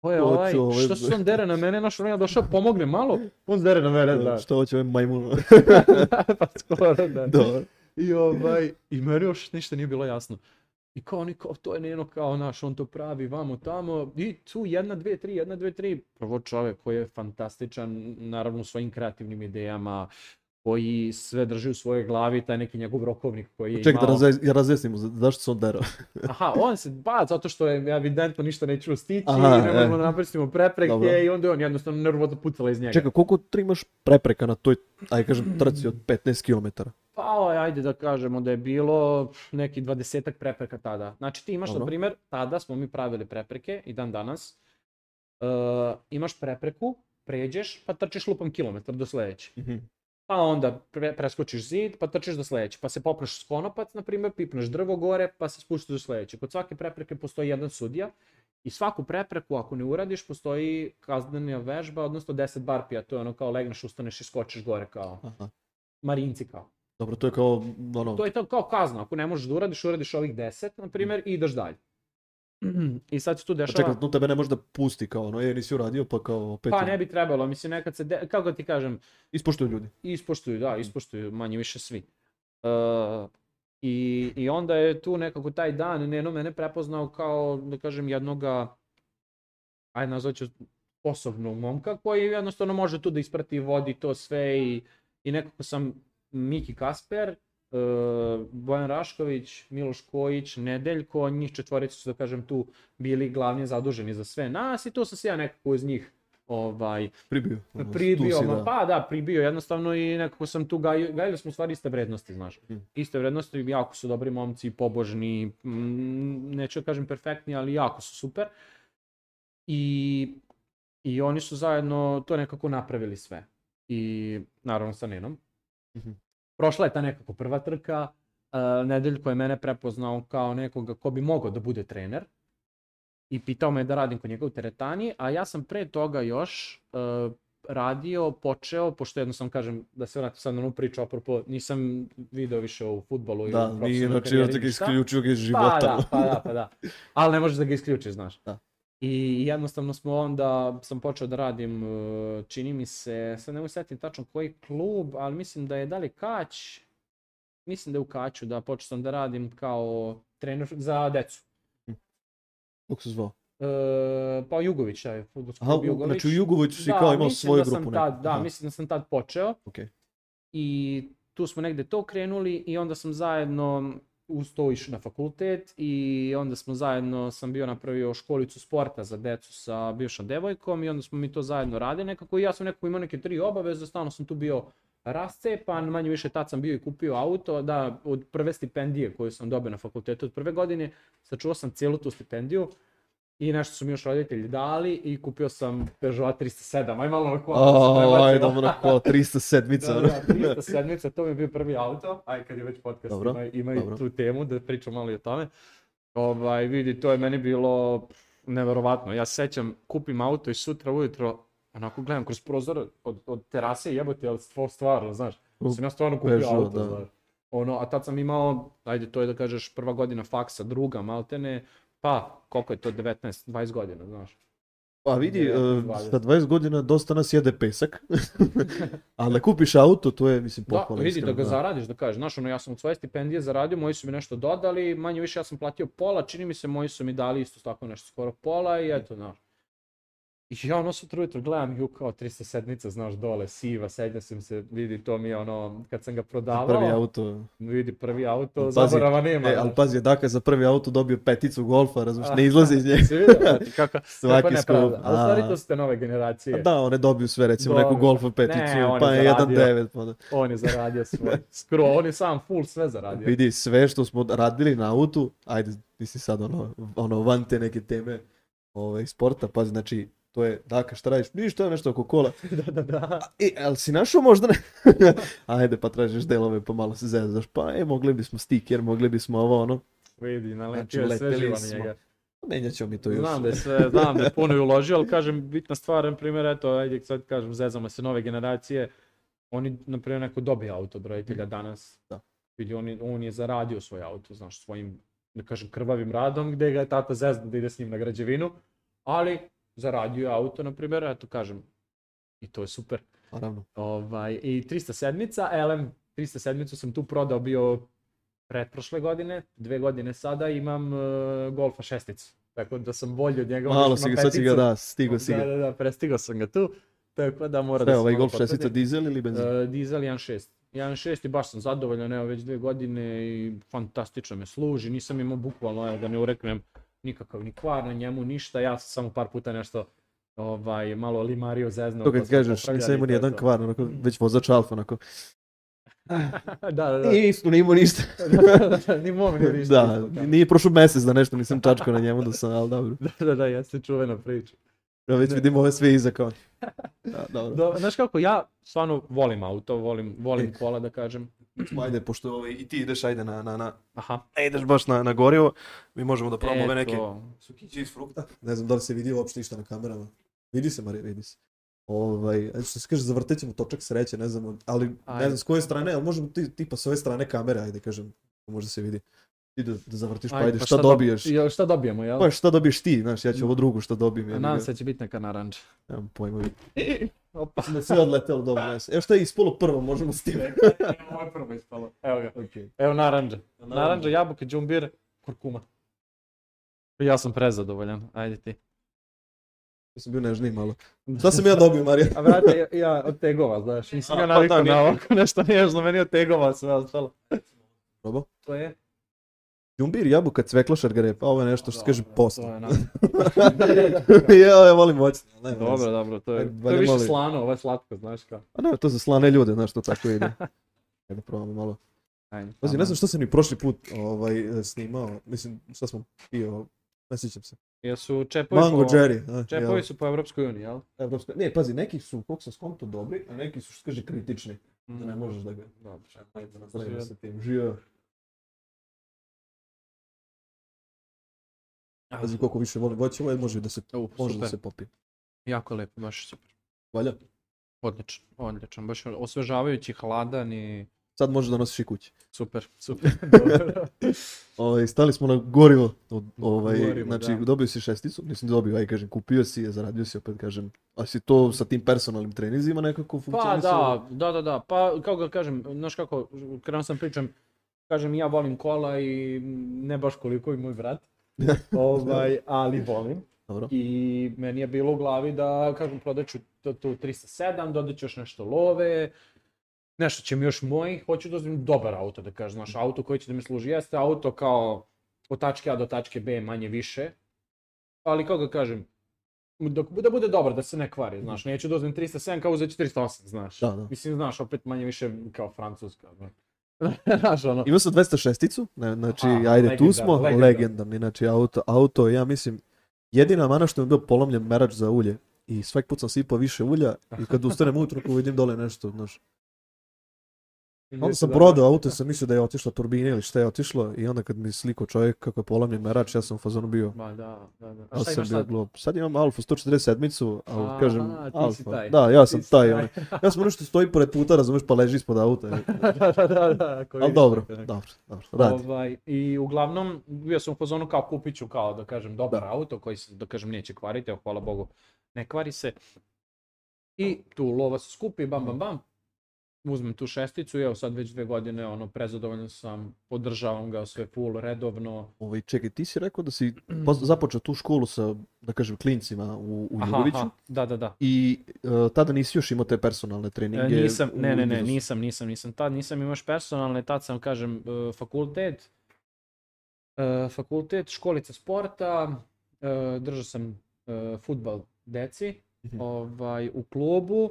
ko je ovaj, što se on dere na mene, naš ono ja došao, pomogne malo, on se dere na mene, da. Što hoće ovaj majmun? <laughs> pa skoro, da. Dobro. Da. I ovaj, i meni još ništa nije bilo jasno. I kao oni kao, to je njeno kao naš, on to pravi vamo tamo. I tu jedna, dve, tri, jedna, dve, tri. Prvo čovek koji je fantastičan, naravno svojim kreativnim idejama, koji sve drži u svojoj glavi, taj neki njegov rokovnik koji je Ček, da imao... da razve, zašto se on dera? <laughs> Aha, on se, ba, zato što je evidentno ništa neću stići, Aha, ne e. možemo da napristimo prepreke Dobro. i onda je on jednostavno nervota pucala iz njega. Čekaj, koliko ti imaš prepreka na toj, aj kažem, trci od 15 km? Pa, ajde da kažemo da je bilo neki dvadesetak prepreka tada. Znači ti imaš, Dobro. na primjer, tada smo mi pravili prepreke i dan danas, uh, imaš prepreku, pređeš, pa trčiš lupom kilometar do sledeće. Mm -hmm pa onda pre, preskočiš zid, pa trčiš do sledeće, pa se popneš s konopac, na primjer, pipneš drvo gore, pa se spuštaš do sledeće. Kod svake prepreke postoji jedan sudija i svaku prepreku, ako ne uradiš, postoji kaznena vežba, odnosno 10 barpija, to je ono kao legneš, ustaneš i skočiš gore kao Aha. marinci kao. Dobro, to je kao ono... To je to kao kazna, ako ne možeš da uradiš, uradiš ovih 10, na primjer, mm. i ideš dalje. Mhm. I sad se tu pa dešava... A čekaj, tu tebe ne može da pusti kao ono, je, nisi uradio pa kao... Pet pa ne bi trebalo, mislim nekad se, de... kako da ti kažem... Ispoštuju ljudi. Ispoštuju, da, mhm. ispoštuju manje više svi. Uh, i, I onda je tu nekako taj dan Neno mene prepoznao kao, da kažem, jednoga, ajde nazvat ću, osobnog momka koji jednostavno može tu da isprati vodi to sve i, i nekako sam Miki Kasper E, Bojan Rašković, Miloš Kojić, Nedeljko, njih četvorica su da kažem tu bili glavni zaduženi za sve nas i tu sam se ja nekako iz njih ovaj pribio. Pribio, si, da. pa da, pribio jednostavno i nekako sam tu gajio, gajili smo u stvari iste vrednosti, znaš. Mm. Iste vrednosti, jako su dobri momci, pobožni, neću da kažem perfektni, ali jako su super. I i oni su zajedno to nekako napravili sve. I naravno sa Nenom. Mm -hmm prošla je ta nekako prva trka, uh, e, Nedeljko je mene prepoznao kao nekoga ko bi mogao da bude trener i pitao me da radim kod njega u teretani, a ja sam pre toga još uh, radio, počeo, pošto jedno sam kažem, da se vratim sad na onu priču, apropo, nisam video više o futbolu. Da, i nije način da ga isključio ga iz pa života. Pa da, pa da, pa da. Ali ne možeš da ga isključiš, znaš. Da. I jednostavno smo onda, sam počeo da radim, e, čini mi se, sad ne mogu setim tačno koji klub, ali mislim da je da li Kać, mislim da je u Kaću, da počeo sam da radim kao trener za decu. Kako se zvao? E, pa Jugović, je, futbolski klub Jugović. Znači u Jugoviću si da, kao imao svoju da grupu. ne? tad, da, Aha. mislim da sam tad počeo. Okay. I tu smo negde to krenuli i onda sam zajedno uz išao na fakultet i onda smo zajedno, sam bio napravio školicu sporta za decu sa bivšom devojkom i onda smo mi to zajedno radili nekako i ja sam nekako imao neke tri obaveze, stalno sam tu bio rascepan, manje više tad sam bio i kupio auto, da, od prve stipendije koju sam dobio na fakultetu od prve godine, sačuvao sam cijelu tu stipendiju, I nešto su mi još roditelji dali i kupio sam Peugeot 307, aj malo na kvota. Aj, dobro na kvota, <laughs> 307. da, da, 307, da, to mi je bio prvi auto, aj kad je već podcast dobro, ima, ima dobro. tu temu da pričam malo i o tome. Ovaj, vidi, to je meni bilo neverovatno. Ja sećam, kupim auto i sutra ujutro onako gledam kroz prozor od, od terase i jebote, ali stvar, stvarno, znaš. Sam ja stvarno kupio Peugeot, auto, da. znaš. Ono, a tad sam imao, ajde, to je da kažeš prva godina faksa, druga maltene, Pa, koliko je to, 19-20 godina, znaš. Pa vidi, 19, sa 20 godina dosta nas jede pesak, ali <laughs> da kupiš auto, to je, mislim, pohvala. Da, vidi, iskreno, da ga da. zaradiš, da kažeš, znaš, ono, ja sam od svoje stipendije zaradio, moji su mi nešto dodali, manje više ja sam platio pola, čini mi se, moji su mi dali isto tako nešto, skoro pola i eto, znaš. I ja ono sutra ujutro gledam ju kao 300 sednica, znaš, dole, siva, sedja sam se, vidi to mi je ono, kad sam ga prodavao. Prvi auto. Vidi prvi auto, pazi, zaborava nema. E, ali pazi, dakle, za prvi auto dobio peticu golfa, razumiješ, ne izlazi iz <laughs> njega. Se vidio, znači, kako, <laughs> Svaki skup. Ali stvari to su te nove generacije. A da, one dobiju sve, recimo, neku golfa peticu, ne, pa je 1.9. Pa da. On je zaradio <laughs> svoj, skro, on je sam full sve zaradio. Vidi, sve što smo radili na autu, ajde, nisi sad ono, ono, van te neke teme ove, ovaj, sporta, pazi, znači, to je, daka, šta radiš? Ništa, nešto oko kola. <laughs> da, da, da. E, ali si našao možda ne? <laughs> Ajde, pa tražiš delove, pa malo se zezaš. Pa, e, mogli bismo stiker, mogli bismo ovo, ono. Vidi, naletio znači, sve živo na njega. Menjat ćemo mi to još. Znam da je sve, znam da je puno uložio, ali kažem, bitna stvar, na primjer, eto, ajde, sad kažem, zezamo se nove generacije, oni, na primjer, neko dobije auto od roditelja danas. Da. Vidi, on, je, on je zaradio svoj auto, znaš, svojim, da kažem, krvavim radom, gde ga je tata zezna da ide s njim na građevinu, ali zaradio auto, na primjer, eto kažem, i to je super. Pa naravno. Ovaj, I 307-ica, LM 307-icu sam tu prodao bio pretprošle godine, dve godine sada imam uh, Golfa 6 Tako da sam bolji od njega. Malo si ga, sad si ga, da, stigo si ga. Da, da, da, prestigo sam ga tu. Tako da mora Šta, da se... ovaj Golf šestica dizel ili benzin? Uh, dizel 1.6. 1.6 i baš sam zadovoljan, evo već dve godine i fantastično me služi, nisam imao bukvalno, evo da ne ureknem, nikakav ni kvar na njemu, ništa, ja sam samo par puta nešto ovaj, malo limario zeznao. To kad kažeš, nisam imao ni jedan kvar, onako, već vozač alfa, onako. <laughs> da, da, da. I isto, nije ništa. da, da, da, ni mom nije ništa. Da, isto, da. nije prošlo mesec da nešto nisam čačkao na njemu da sam, ali dobro. <laughs> da, da, da, jeste čuvena priča. Ja već ne. vidim ove sve iza kao. <laughs> Da, dobro. Do, znaš kako, ja stvarno volim auto, volim, volim e. kola da kažem. Recimo, ajde, pošto ovaj, i ti ideš, ajde, na, na, na, Aha. ne ideš baš na, na gorivo, mi možemo da probamo ove neke Eto. sukići iz frukta. Ne znam da li se vidi uopšte ništa na kamerama. Vidi se, Marija, vidi se. Ovaj, ajde, što se kaže, zavrtet ćemo točak sreće, ne znam, ali ne znam s koje strane, ali možemo ti, tipa s ove strane kamere, ajde, kažem, možda se vidi. Ti da, da zavrtiš, pa ajde, pa šta, dob- dobiješ? jel, šta dobijemo, jel? Pa šta dobiješ ti, znaš, ja ću ovo drugo šta dobijem. A jebi ga. Nadam se da će biti neka naranđa. Nemam pojma. <laughs> Opa. Ne da sve odletelo do nas. Evo šta je ispalo prvo, možemo s tim. Ovo je prvo ispalo. Evo ga. Okay. Evo naranđa. Naranđa, naranđa jabuka, džumbir, kurkuma. Ja sam prezadovoljan, ajde ti. Ja sam bio nežniji malo. <laughs> Šta sam ja dobio, Marija? A vrati, ja, ja od tegova, znaš, nisam ja pa navikao na ovako nešto nežno, meni od tegova sam ja ostalo. Probo? To je? Jumbir, jabuka, cveklošar grep, ovo je nešto što se kaže posla. To je na... <laughs> ja, ja volim moćno. Dobro, znam. dobro, to je, to je više mali. slano, ovo je slatko, znaš kao. A ne, to su slane ljude, znaš, to tako ide. <laughs> Ajde, probamo malo. Ajde, Pazi, ne znam što sam ni prošli put ovaj, snimao, mislim, šta smo pio, ne sjećam se. Jesu čepovi Mango po, Jerry, a, čepovi jel. su po Evropskoj uniji, jel? Evropska, ne, pazi, neki su, koliko sam skonto dobri, a neki su, što kaže, kritični. Mm. Da ne mhm. možeš da ga... Dobro, ajde, da nastavimo sa tim. Žio. Pazi koliko više volim voće, ovaj može da se, U, može da se popije. Jako lepo, baš super. Valja? Odlično, odlično, Baš osvežavajući, hladan i Sad može da nosiš i kući. super, super. <laughs> dobro. <laughs> Ovaj, stali smo na gorivo. Od, ovaj, gorivo, znači, da. dobio si šesticu, mislim dobio, aj kažem, kupio si je, zaradio si, opet kažem. A si to sa tim personalnim treninzima nekako pa, funkcionisalo? pa da, da, da, da. Pa kao ga kažem, znaš kako, krenuo sam pričam, kažem ja volim kola i ne baš koliko i moj brat. <laughs> ovaj, znači, ali znači. volim. Dobro. I meni je bilo u glavi da, kažem, prodaću tu 307, dodaću još nešto love, nešto će mi još moj, hoću da uzmem dobar auto, da kažem, znaš, auto koji će da mi služi, jeste auto kao od tačke A do tačke B manje više, ali kako ga da kažem, dok, da bude dobro, da se ne kvari, znaš, mhm. neću da uzmem 307 kao uzet 408, znaš. Da, da. Mislim, znaš, opet manje više kao francuska. Znaš. <laughs> Znaš, ono. Imao sam 206-icu, znači, A, ajde, legenda, tu smo, legenda. legendarni znači, auto, auto, ja mislim, jedina mana što mi je bio polomljen merač za ulje. I svaki put sam sipao više ulja i kad ustanem ujutro vidim dole nešto, znaš. Onda sam brodao da, da. auto sam mislio da je otišla turbina ili šta je otišlo i onda kad mi sliko čovjek kako je polomljen merač, ja sam u fazonu bio. Ma da, da, da. A šta imaš sad? Glup. Sad imam Alfa 147-icu, ali a, kažem a, Alfa. taj. Da, ja sam taj. taj. ja sam ono što stoji pored puta, razumeš, pa leži ispod auta. <laughs> da, da, da. da, da ali dobro, dobro, dobro, radi. Ovaj, I uglavnom bio sam u fazonu kao kupiću, kao da kažem dobar da. auto koji se da kažem neće kvariti, a hvala Bogu ne kvari se. I tu lova se skupi, bam, bam, bam, uzmem tu šesticu i evo sad već dve godine ono prezadovoljan sam, podržavam ga sve full redovno. Ovaj čekaj, ti si rekao da si pa započeo tu školu sa da kažem klincima u u Jugoviću? Aha, aha, da, da, da. I uh, tada nisi još imao te personalne treninge. E, nisam, ne, ne, ne, nisam, nisam, nisam tad nisam imao personalne, tad sam kažem uh, fakultet uh, fakultet, školica sporta, uh, držao sam uh, futbal deci, mhm. ovaj, u klubu,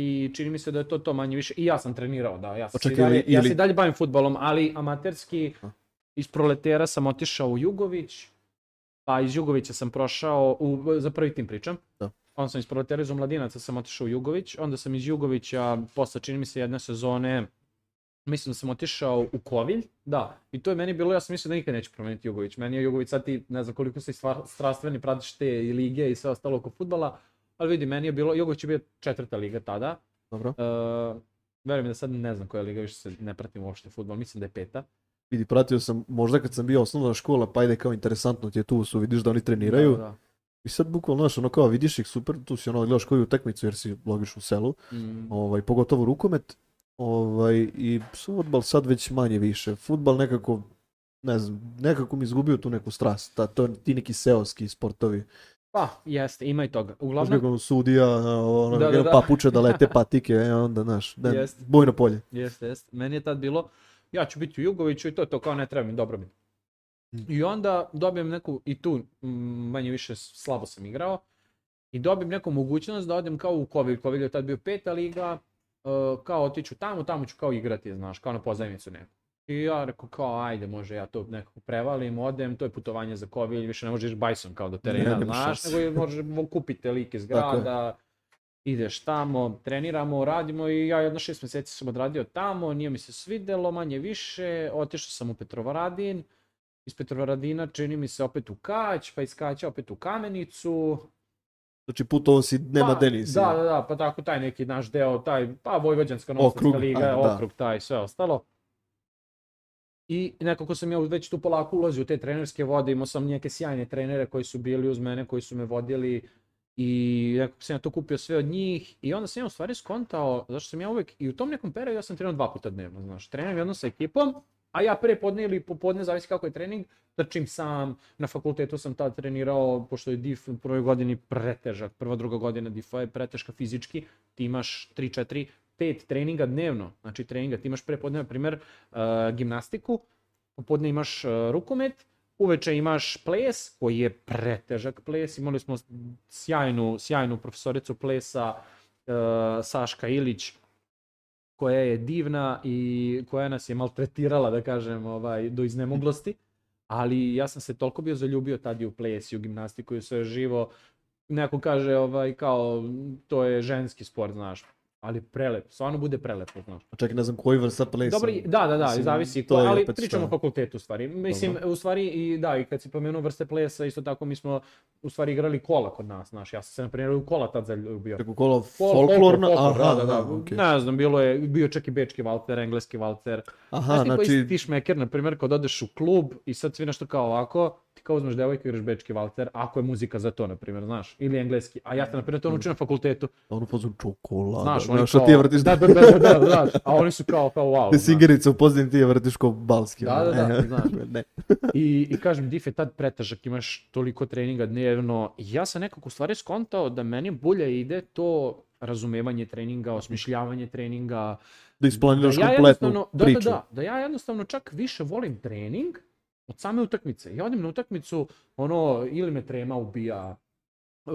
I čini mi se da je to to manje više. I ja sam trenirao, da. Ja sam Očekaj, dalje, ili... ja se dalje bavim futbolom, ali amaterski iz proletera sam otišao u Jugović. Pa iz Jugovića sam prošao, u, za prvi tim pričam. Da. Onda sam iz proletera iz omladinaca sam otišao u Jugović. Onda sam iz Jugovića, posle čini mi se jedne sezone, mislim da sam otišao u Kovilj, da, i to je meni bilo, ja sam mislio da nikad neću promeniti Jugović, meni je Jugović sad ti, ne znam koliko ste sva, strastveni, pratiš te i lige i sve ostalo oko futbala, Ali vidi, meni je bilo, Jugović je bio četvrta liga tada. Dobro. Uh, verujem da sad ne znam koja liga, više se ne pratim uopšte futbol, mislim da je peta. Vidi, pratio sam, možda kad sam bio osnovna škola, pa ajde kao interesantno ti je tu su, vidiš da oni treniraju. Da, da. I sad bukvalno, znaš, ono kao vidiš ih super, tu si ono gledaš koju utakmicu jer si logično u selu, mm. ovaj, pogotovo rukomet, ovaj, i futbal sad već manje više. Futbal nekako, ne znam, nekako mi izgubio tu neku strast, ta, to ti neki seoski sportovi. Pa, jeste, ima i toga. Uglavnom... Zbjegom sudija, ono, da, da, da. papuče da lete patike, e, onda, znaš, da, bojno polje. Jeste, jeste. Meni je tad bilo, ja ću biti u Jugoviću i to je to, kao ne treba mi, dobro mi. Mm. I onda dobijem neku, i tu mm, manje više slabo sam igrao, i dobijem neku mogućnost da odem kao u Kovilj, Kovilj je tad bio peta liga, e, kao otiću tamo, tamo ću kao igrati, znaš, kao na pozajmicu neku. I ja rekao kao, ajde, može ja to nekako prevalim, odem, to je putovanje za kovilj, više ne možeš bajsom kao do terena, znaš, nego možeš, kupite like iz grada, ideš tamo, treniramo, radimo i ja jedno šest meseci sam odradio tamo, nije mi se svidelo, manje više, otišao sam u Petrovaradin, iz Petrovaradina čini mi se opet u Kać, pa iz Kaća opet u Kamenicu, Znači putovo si, nema pa, Denisa. Da, da, da, pa tako taj neki naš deo, taj, pa Vojvođanska novostarska liga, da. okrug taj, sve ostalo. I nekako sam ja već tu polako ulazio u te trenerske vode, imao sam neke sjajne trenere koji su bili uz mene, koji su me vodili i nekako sam ja to kupio sve od njih i onda sam ja u stvari skontao, zašto sam ja uvek, i u tom nekom periodu ja sam trenao dva puta dnevno, znaš, trenam jedno sa ekipom, a ja pre podne ili popodne, zavisi kako je trening, trčim sam, na fakultetu sam tad trenirao, pošto je DIF u prvoj godini pretežak, prva druga godina DIF-a je preteška fizički, ti imaš 3-4 pet treninga dnevno, znači treninga, ti imaš prepodne, na primjer, uh, gimnastiku, popodne imaš uh, rukomet, uveče imaš ples, koji je pretežak ples, imali smo sjajnu, sjajnu profesoricu plesa, uh, Saška Ilić, koja je divna i koja nas je maltretirala, da kažem, ovaj, do iznemoglosti, ali ja sam se toliko bio zaljubio tad i u ples i u gimnastiku i sve živo, neko kaže ovaj kao to je ženski sport, znaš, ali prelep, stvarno bude prelepo, znaš. A čekaj, ne znam koji vrsta plesa. Dobro, da, da, da, mislim, zavisi, to ali pričamo o fakultetu u stvari. Mislim, Dobro. u stvari, i, da, i kad si pomenuo vrste plesa, isto tako mi smo u stvari igrali kola kod nas, znaš, ja sam se na primjer u kola tad zaljubio. Kako kola folklorna? Folklor, aha, da, da, da. da okay. Ne znam, bilo je, bio čak i bečki valter, engleski valter. Aha, znaš, znači... Znaš ti koji na primjer, kad odeš u klub i sad svi nešto kao ovako, ti kao uzmeš devojku, igraš bečki valter, ako je muzika za to, na primjer, znaš, ili engleski, a ja sam, na primjer, to mm. učio na fakultetu. Ono pozor čokolada, znaš, oni kao, ti je vrtiš... Da, da, da, da, da, znaš, a oni su kao, kao, wow. Te singerica u poznim ti je vrtiš kao balski. Da, da, da, <laughs> znaš. ne. I, I kažem, div je tad pretažak, imaš toliko treninga dnevno. Ja sam nekako u stvari skontao da meni bolje ide to razumevanje treninga, osmišljavanje treninga. Da isplaniraš da ja kompletnu priču. Da, da, da, da ja jednostavno čak više volim trening, od same utakmice. Ja odem na utakmicu, ono, ili me trema ubija, Uh,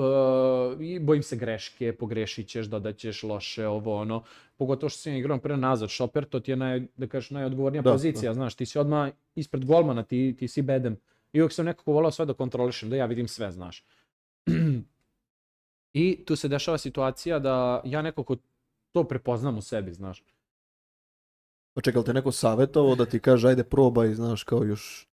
i bojim se greške, pogrešit ćeš, dodat ćeš loše, ovo ono. Pogotovo što si igram pre nazad, šoper, to ti je naj, da kažeš, najodgovornija da, da. pozicija, da. znaš, ti si odmah ispred golmana, ti, ti si bedem. I uvijek sam nekako volao sve da kontrolišem, da ja vidim sve, znaš. <clears throat> I tu se dešava situacija da ja nekako to prepoznam u sebi, znaš. Pa čekaj, te neko savjetovao da ti kaže, ajde probaj, znaš, kao još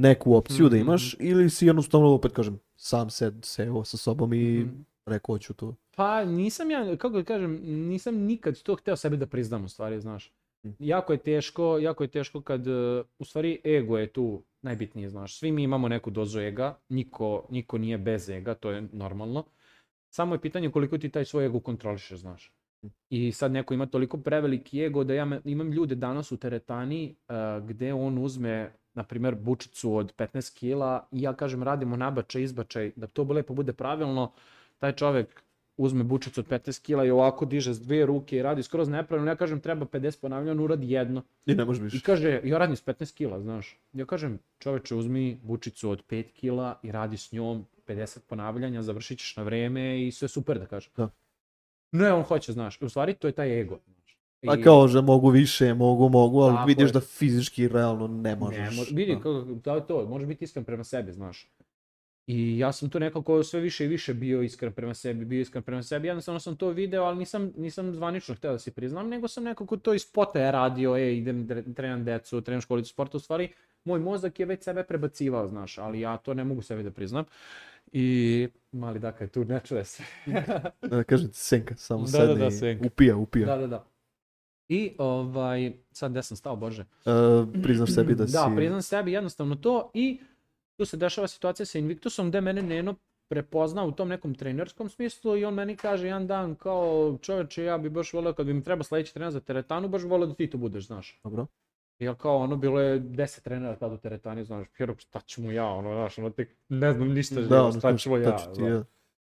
neku opciju mm -hmm. da mhm. imaš ili si jednostavno, opet kažem, sam se seo sa sobom i mm -hmm. rekao ću to. Pa nisam ja, kako da kažem, nisam nikad to hteo sebe da priznam u stvari, znaš. Mm. Jako je teško, jako je teško kad, e, u stvari, ego je tu najbitnije, znaš. Svi mi imamo neku dozu ega, niko, niko nije bez ega, to je normalno. Samo je pitanje koliko ti taj svoj ego kontrolišeš, znaš. Mhm. I sad neko ima toliko preveliki ego da ja imam ljude danas u teretani uh, gde on uzme na primjer, bučicu od 15 kila i ja kažem radimo nabačaj, izbačaj, da to lepo bude pravilno, taj čovek uzme bučicu od 15 kila i ovako diže s dve ruke i radi skroz nepravilno. Ja kažem treba 50 ponavljanja, da on uradi jedno. I ne može više. I kaže, ja radim s 15 kila, znaš. Ja kažem, čoveče, uzmi bučicu od 5 kila i radi s njom 50 ponavljanja, završit ćeš na vreme i sve super da kažem. Da. Ne, on hoće, znaš. U stvari, to je taj ego. Pa I... kao da mogu više, mogu, mogu, ali Tako vidiš je. da fizički realno ne možeš. Ne, mo... Da. vidi, kako, da je to, možeš biti iskren prema sebi, znaš. I ja sam tu nekako sve više i više bio iskren prema sebi, bio iskren prema sebi. Jednostavno sam to video, ali nisam, nisam zvanično hteo da si priznam, nego sam nekako to iz potaja radio, e, idem, trenam decu, trenam školicu sporta, u stvari moj mozak je već sebe prebacivao, znaš, ali ja to ne mogu sebi da priznam. I mali je tu ne čuje se. da, da kaže senka, samo da, sedne da, da, senka. upija, upija. Da, da, da. I ovaj, sad ja sam stao, bože. Uh, priznam sebi da, <clears throat> da si... Da, priznam sebi jednostavno to i tu se dešava situacija sa Invictusom gde mene Neno prepozna u tom nekom trenerskom smislu i on meni kaže jedan dan kao čoveče ja bi baš voleo kad bi mi trebao sledeći trener za teretanu baš voleo da ti to budeš znaš. Dobro. Ja kao ono bilo je 10 trenera tad u teretani znaš, Pjerok šta ću mu ja ono znaš ono tek ne znam ništa da, šta ću ja. Da,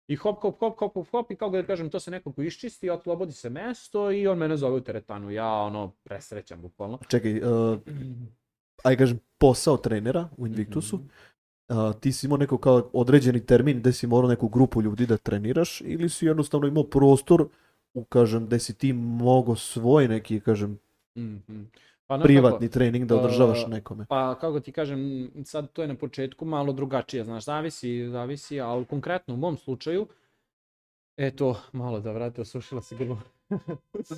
I hop, hop, hop, hop, hop, hop i kao da kažem, to se nekako iščisti, otlobodi se mesto i on mene zove u teretanu. Ja ono, presrećam bukvalno. Čekaj, uh, e, aj kažem, posao trenera u Invictusu, uh, ti si imao neko kao određeni termin gde si morao neku grupu ljudi da treniraš ili si jednostavno imao prostor u, kažem, gde si ti mogo svoj neki, kažem, Mm -hmm. Pa privatni trening da održavaš pa, nekome. Pa kako ti kažem, sad to je na početku malo drugačije, znaš, zavisi, zavisi, ali konkretno u mom slučaju, eto, malo da vrate, osušila se grlo. <laughs>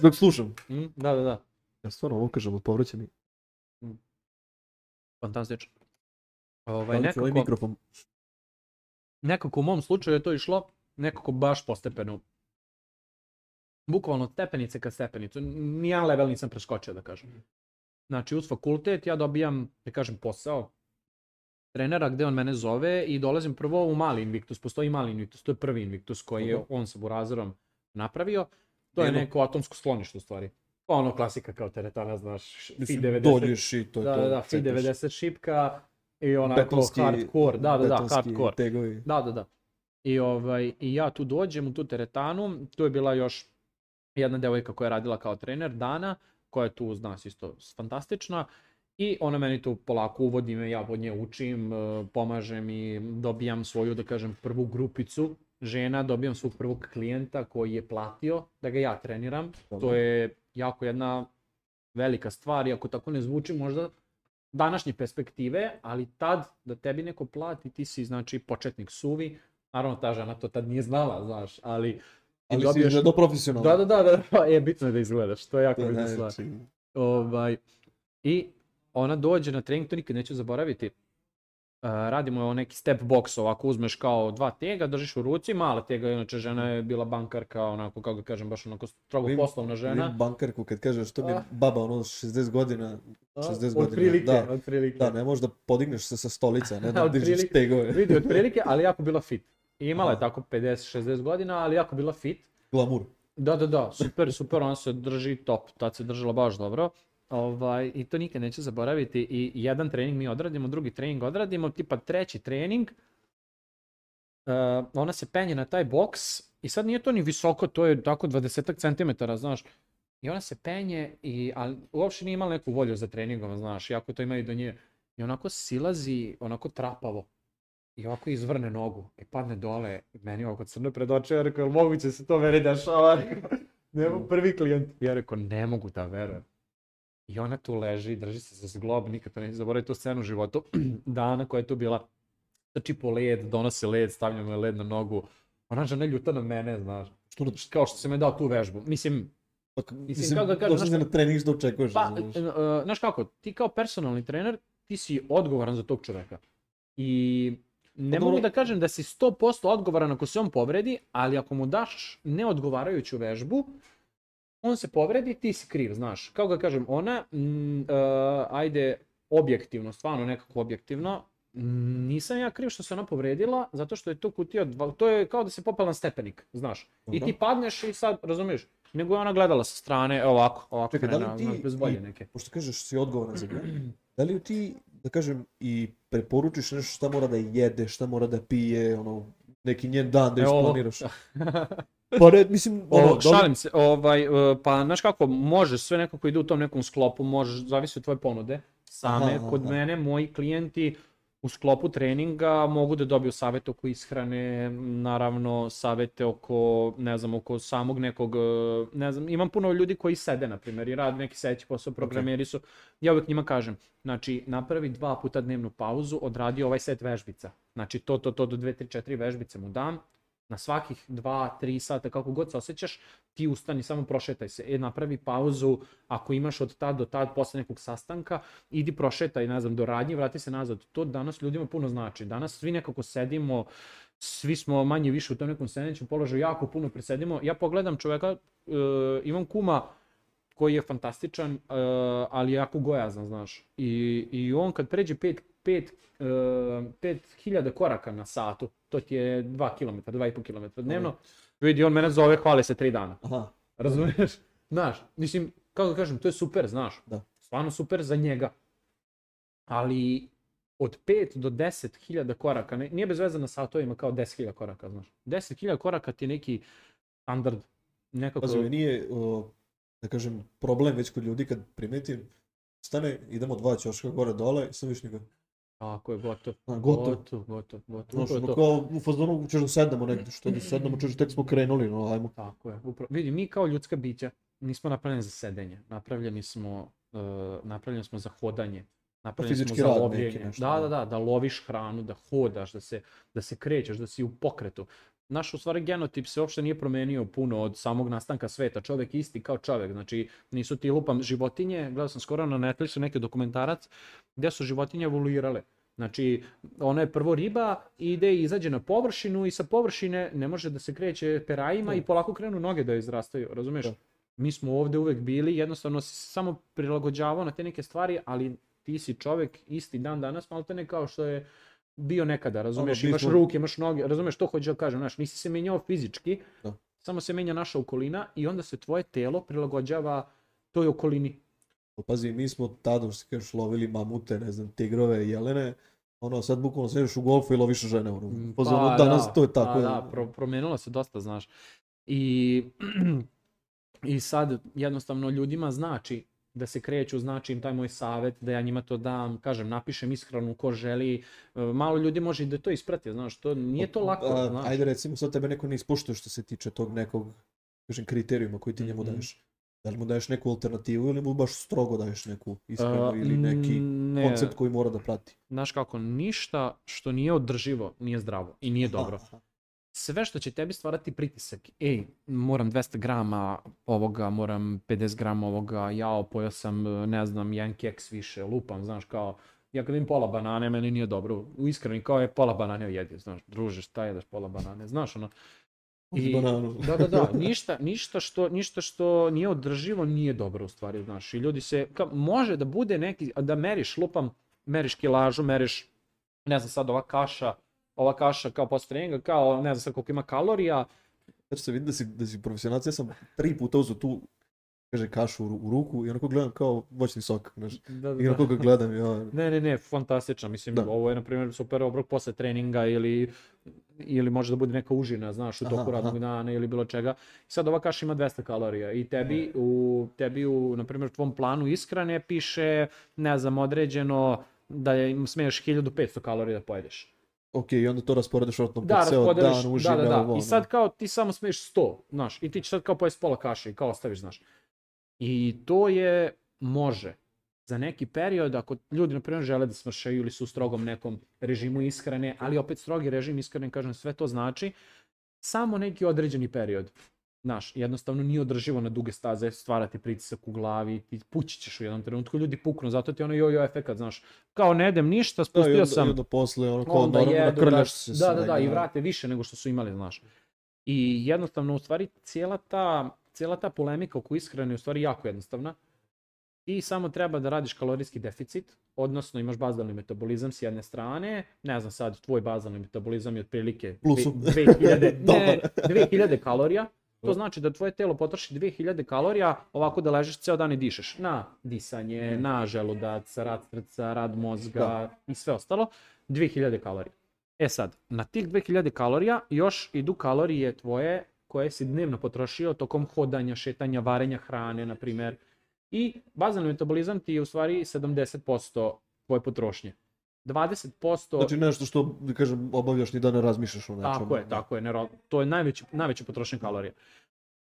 Dok slušam. Mm, da, da, da. Ja stvarno ovo kažem, odpovraća mi. Mm. Fantastično. Ovaj, ovaj nekako, ovaj mikrofon. nekako u mom slučaju je to išlo nekako baš postepeno. Bukvalno od stepenice ka stepenicu. Nijedan level nisam preskočio, da kažem. Znači, uz fakultet ja dobijam, da kažem, posao trenera gde on mene zove i dolazim prvo u mali Invictus, postoji mali Invictus, to je prvi Invictus koji je on sa Burazerom napravio. To je neko atomsko sklonište u stvari. Pa ono klasika kao teretana, znaš, Fi 90. Dođeš i to je da, to. Da, da, Fi 90 šipka i onako betonski, hardcore, da, da, da, hardcore. Tegovi. Da, da, da. I, ovaj, I ja tu dođem u tu teretanu, tu je bila još jedna devojka koja je radila kao trener, Dana, koja je tu uz nas isto fantastična. I ona meni tu polako uvodi me, ja od nje učim, e, pomažem i dobijam svoju, da kažem, prvu grupicu žena, dobijam svog prvog klijenta koji je platio da ga ja treniram. To je jako jedna velika stvar, iako tako ne zvuči možda današnje perspektive, ali tad da tebi neko plati, ti si znači početnik suvi, naravno ta žena to tad nije znala, znaš, ali Ali dobiješ... si do profesionalno. Da, da, da, da, da, je bitno je da izgledaš, to je jako da, bitna znači, stvar. Znači. Ovaj, I ona dođe na trening, to nikad neću zaboraviti. Uh, radimo je neki step box, ovako uzmeš kao dva tega, držiš u ruci, mala tega, inače žena je bila bankarka, onako, kako kažem, baš onako strogo Vim, poslovna žena. Vim bankarku kad kažeš, to mi je baba, ono, 60 godina, 60 godina. Otprilike, da, otprilike. Da, ne možeš da podigneš se sa stolice, ne da <laughs> dižeš tegove. Vidi, otprilike, ali jako bila fit. Imala je tako 50-60 godina, ali jako bila fit. Glamur. Da, da, da, super, super, ona se drži top, tad se držala baš dobro. Ovaj, I to nikad neću zaboraviti. I jedan trening mi odradimo, drugi trening odradimo, tipa treći trening. Uh, ona se penje na taj boks i sad nije to ni visoko, to je tako 20 cm, znaš. I ona se penje, i, ali uopšte nije imala neku volju za treningom, znaš, jako to ima i do nje. I onako silazi, onako trapavo i ovako izvrne nogu i padne dole, i meni ovako crno pred oče, ja rekao, jel moguće da se to meni dešava? Nemo prvi klijent. Ja rekao, ne mogu da verujem. I ona tu leži, drži se za zglob, nikad to ne zaboravi tu scenu u životu, <clears throat> dana koja je tu bila, trči po led, donosi led, stavlja mu led na nogu, ona žena je ljuta na mene, znaš, što, da, kao što se je dao tu vežbu, mislim, Mislim, mislim kako da kažem, došli znaš, na trening što očekuješ. Pa, e, e, znaš kako, ti kao personalni trener, ti si odgovoran za tog čoveka. I Ne Dobro... mogu da kažem da si 100% odgovoran ako se on povredi, ali ako mu daš neodgovarajuću vežbu, on se povredi, ti si kriv, znaš. Kao ga da kažem, ona, m, mm, uh, e, ajde, objektivno, stvarno nekako objektivno, nisam ja kriv što se ona povredila, zato što je to kutio, to je kao da se popala na stepenik, znaš. I ti padneš i sad, razumiješ, nego je ona gledala sa strane, e, ovako, ovako, Čekaj, da li ti, znaš, bez bolje neke. Pošto kažeš da si odgovoran za <clears throat> da li ti da kažem, i preporučiš nešto šta mora da jede, šta mora da pije, ono, neki njen dan da e, isplaniraš. <laughs> pa ne, mislim... Ono, šalim dobro. se, ovaj, e, pa znaš kako, može sve nekako ide u tom nekom sklopu, može, zavisi od tvoje ponude, same, aha, kod aha. Da. mene, moji klijenti, u sklopu treninga mogu da dobiju savete oko ishrane, naravno savete oko, ne znam, oko samog nekog, e, ne znam, imam puno ljudi koji sede, na primjer, i rad neki sedeći posao, programeri su, ja uvijek njima kažem, znači, napravi dva puta dnevnu pauzu, odradi ovaj set vežbica, znači to, to, to, do dve, tri, četiri vežbice mu dam, na svakih 2-3 sata, kako god se osjećaš, ti ustani, samo prošetaj se, e, napravi pauzu, ako imaš od tad do tad posle nekog sastanka, idi prošetaj, ne znam, do radnje, vrati se nazad. To danas ljudima puno znači. Danas svi nekako sedimo, svi smo manje više u tom nekom sedećem položaju, jako puno presedimo. Ja pogledam čoveka, e, imam kuma, koji je fantastičan, e, ali jako gojazan, znaš. I, I on kad pređe 5 5, uh, 5000 koraka na satu, to ti je 2 km, 2,5 km dnevno. Aha. Vidi, on mene zove, hvale se 3 dana. Aha. Razumeš? <laughs> Znaš, mislim, kako da kažem, to je super, znaš. Da. Stvarno super za njega. Ali od 5 do 10 hiljada koraka, ne, nije bez veze na satovima kao 10 hiljada koraka, znaš. 10 hiljada koraka ti je neki standard, nekako... Pazi, meni je, o, da kažem, problem već kod ljudi kad primetim, stane, idemo dva ćoška gore dole i sam više nikad. Tako je, gotov. A, gotov. Gotov, gotov, gotov. Znaš, ono kao u fazonu ćeš da sednemo negde, što da sednemo, ćeš tek smo krenuli, no ajmo. Tako je, upravo. Vidi, mi kao ljudska bića nismo napravljeni za sedenje, napravljeni smo, uh, napravljeni smo za hodanje. Pa napravljeni smo za lovljenje. Da, da, da, da, da loviš hranu, da hodaš, da se, da se krećeš, da si u pokretu naš u stvari genotip se uopšte nije promenio puno od samog nastanka sveta. Čovek isti kao čovek, znači nisu ti lupam životinje, gledao sam skoro na Netflixu neki dokumentarac gde su životinje evoluirale. Znači, ona je prvo riba, ide i izađe na površinu i sa površine ne može da se kreće perajima da. i polako krenu noge da izrastaju, razumeš? Da. Mi smo ovde uvek bili, jednostavno si samo prilagođavao na te neke stvari, ali ti si čovek isti dan danas, malo te ne kao što je bio nekada, razumeš, ono, imaš smo... ruke, imaš noge, razumeš to hoću da kažem, znaš, nisi se menjao fizički, da. samo se menja naša okolina i onda se tvoje telo prilagođava toj okolini. Pa pazi, mi smo tada, što kažeš, lovili mamute, ne znam, tigrove, jelene, ono, sad bukvalno sediš u golfu i loviš žene, ono, mm, pa, ono, da, danas to je pa tako. Pa, da, pro, promenilo se dosta, znaš. I, <clears throat> I sad, jednostavno, ljudima znači da se kreću, znači im taj moj savet, da ja njima to dam, kažem, napišem ishranu ko želi, e, malo ljudi može i da to isprati, znaš, to nije to lako, a, znaš. Ajde recimo, sad tebe neko ne ispušta što se tiče tog nekog, kažem, kriterijuma koji ti njemu mm -hmm. Da li mu daješ neku alternativu ili mu baš strogo daješ neku ishranu ili neki ne. koncept koji mora da prati? Znaš kako, ništa što nije održivo nije zdravo i nije <laughs> dobro. Aha sve što će tebi stvarati pritisak, ej, moram 200 grama ovoga, moram 50 grama ovoga, jao, pojao sam, ne znam, jedan keks više, lupam, znaš, kao, ja kad vidim pola banane, meni nije dobro, u iskreno, kao je pola banane ojedio, znaš, druže, šta jedeš pola banane, znaš, ono, I, bananu. da, da, da, ništa, ništa, što, ništa što nije održivo nije dobro u stvari, znaš, i ljudi se, ka, može da bude neki, da meriš, lupam, meriš kilažu, meriš, ne znam, sad ova kaša, ova kaša kao posle treninga, kao ne znam sad koliko ima kalorija. Znači se vidi da si, da si profesionalac, ja sam tri puta uzeo tu kaže kašu u, u ruku i onako gledam kao voćni sok, znaš. Da, da, I onako da. ga gledam ja. Ne, ne, ne, fantastično. Mislim da. ovo je na primjer super obrok posle treninga ili ili može da bude neka užina, znaš, u toku aha, radnog aha. dana ili bilo čega. I sad ova kaša ima 200 kalorija i tebi u tebi u na primjer tvom planu ishrane piše ne znam određeno da je, smeješ 1500 kalorija da pojedeš. Ok, i onda to rasporediš vratno da, po ceo dan, da, užine, da, da, da. I sad kao ti samo smiješ 100, znaš, i ti ćeš sad kao pojesti pola kaše i kao ostaviš, znaš. I to je, može, za neki period, ako ljudi, na primjer, žele da smršaju ili su u strogom nekom režimu ishrane, ali opet strogi režim ishrane, kažem, sve to znači, samo neki određeni period. Znaš, jednostavno nije održivo na duge staze stvarati pritisak u glavi, ti pući ćeš u jednom trenutku, ljudi puknu, zato ti ono jojo efekat, znaš, kao ne jedem ništa, spustio da, i onda, sam. I onda posle, ono, kao onda jedu, da, se da, da, da, i vrate više nego što su imali, znaš. I jednostavno, u stvari, cijela ta, cijela ta polemika oko ishrane je u stvari jako jednostavna. I samo treba da radiš kalorijski deficit, odnosno imaš bazalni metabolizam s jedne strane, ne znam sad, tvoj bazalni metabolizam je otprilike 2000, <laughs> ne, 2000 kalorija, To znači da tvoje telo potroši 2000 kalorija ovako da ležeš ceo dan i dišeš. Na disanje, mhm. na želudac, rad srca, rad mozga da. i sve ostalo. 2000 kalorija. E sad, na tih 2000 kalorija još idu kalorije tvoje koje si dnevno potrošio tokom hodanja, šetanja, varenja hrane, na primer. I bazalni metabolizam ti je u stvari 70% tvoje potrošnje. 20%... Znači nešto što, da kažem, obavljaš ni da ne razmišljaš o nečemu. Tako je, da. tako je, nero... to je najveći, najveći potrošnja kalorija.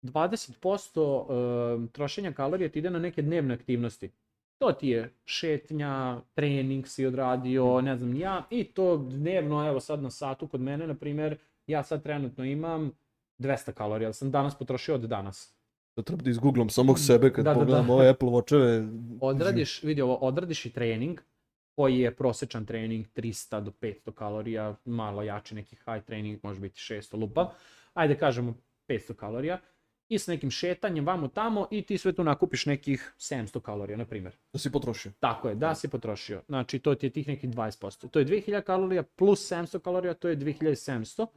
20% ehm, trošenja kalorija ti ide na neke dnevne aktivnosti. To ti je šetnja, trening si odradio, ne znam ja, i to dnevno, evo sad na satu kod mene, na primer, ja sad trenutno imam 200 kalorija, ali sam danas potrošio od danas. Da treba da izgooglam samog sebe kad da, pogledam da, da. ove Apple Watcheve. <laughs> Odradiš, vidi ovo, odradiš i trening, koji je prosečan trening 300 do 500 kalorija, malo jači neki high trening, može biti 600 lupa, ajde kažemo 500 kalorija, i sa nekim šetanjem vamo tamo i ti sve tu nakupiš nekih 700 kalorija, na primjer. Da si potrošio. Tako je, da, da si potrošio. Znači, to ti je tih nekih 20%. To je 2000 kalorija plus 700 kalorija, to je 2700.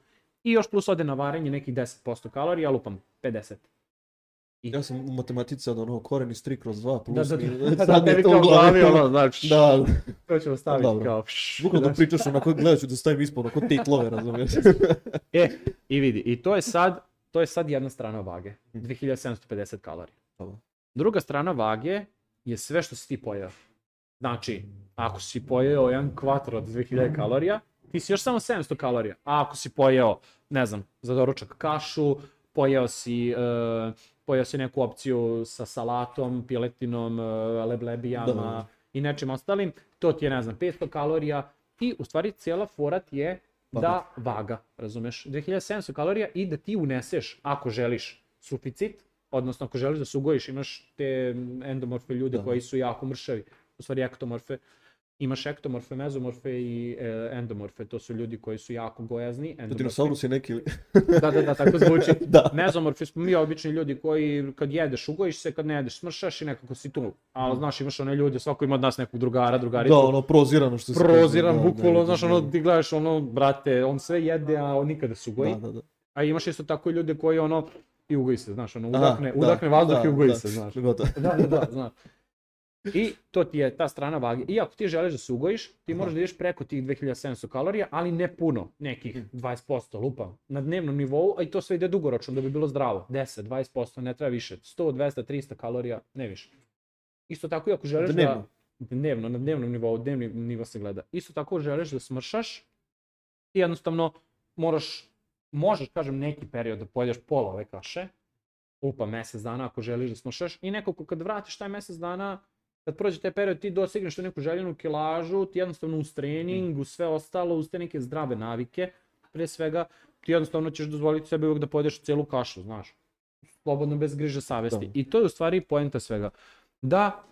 I još plus ode na varenje nekih 10% kalorija, lupam, 50. I... Ja sam matematica da koren iz 3 kroz 2 plus da, da, da. minus. Da, <laughs> da, sad da, mi da, to u glavi, ono, znači, da. to ćemo staviti Dobro. kao pš. Bukno da pričaš onako, gledat ću da stavim ispod, onako titlove, razumiješ. <laughs> e, i vidi, i to je sad, to je sad jedna strana vage, 2750 kalorija. Druga strana vage je sve što si ti pojeo. Znači, ako si pojeo jedan kvator od 2000 kalorija, ti si još samo 700 kalorija. A ako si pojeo, ne znam, za doručak kašu, pojeo si uh, pojeo si neku opciju sa salatom, piletinom, e, leblebijama da, da, da. i nečim ostalim, to ti je, ne znam, 500 kalorija i u stvari cijela fora je pa da, da vaga, razumeš? 2700 kalorija i da ti uneseš, ako želiš, suficit, odnosno ako želiš da se ugojiš, imaš te endomorfe ljude da. koji su jako mršavi, u stvari ektomorfe, Imaš ektomorfe, mezomorfe i e, endomorfe, to su ljudi koji su jako gojazni. Endomorfe... Dinosaurus je neki... <laughs> da, da, da, tako zvuči. <laughs> da. Mezomorfi smo mi obični ljudi koji kad jedeš ugojiš se, kad ne jedeš smršaš i nekako si tu. Ali mm. znaš, imaš one ljude, svako ima od nas nekog drugara, drugaricu. Da, ono, prozirano što se Proziran, bukvalno, da, znaš, ono, da, da. ti gledaš, ono, brate, on sve jede, a on nikada se ugoji. Da, da, da. A imaš isto tako ljude koji, ono, i ugoji se, znaš, ono, udakne, a, udahne da, vazduh da, i ugoji da, se, znaš. Da, da, da, znaš. I to ti je ta strana vage. I ako ti želiš da se ugojiš, ti moraš da ideš preko tih 2700 kalorija, ali ne puno, nekih 20% mhm. lupa na dnevnom nivou, a i to sve ide dugoročno da bi bilo zdravo. 10, 20%, ne treba više. 100, 200, 300 kalorija, ne više. Isto tako i ako želiš da- dnevno. da... Dnevno, na dnevnom nivou, dnevni nivo se gleda. Isto tako želiš da smršaš, ti jednostavno moraš, možeš, kažem, neki period da pojedeš pola ove kaše, lupa mesec dana ako želiš da smršaš, i nekako kad vratiš taj mesec dana, kad prođe taj period ti dosegneš tu neku željenu kilažu, ti jednostavno uz trening, mm. uz sve ostalo, uz te neke zdrave navike, pre svega, ti jednostavno ćeš dozvoliti sebi uvek da pojedeš celu kašu, znaš, slobodno bez griže savesti. Da. I to je u stvari poenta svega. Da,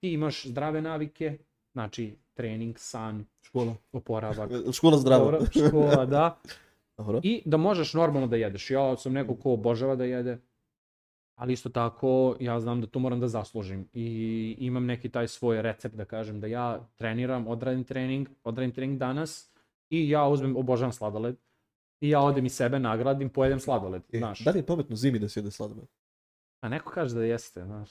ti imaš zdrave navike, znači trening, san, škola, oporavak. <laughs> škola zdrava. Opora, škola, da. <laughs> Dobro. I da možeš normalno da jedeš. Ja sam neko ko obožava da jede, ali isto tako ja znam da to moram da zaslužim i imam neki taj svoj recept da kažem da ja treniram, odradim trening, odradim trening danas i ja uzmem, obožavam sladoled i ja odem i sebe nagradim, pojedem sladoled, e, znaš. Da li je pametno zimi da se jede sladoled? Pa neko kaže da jeste, znaš.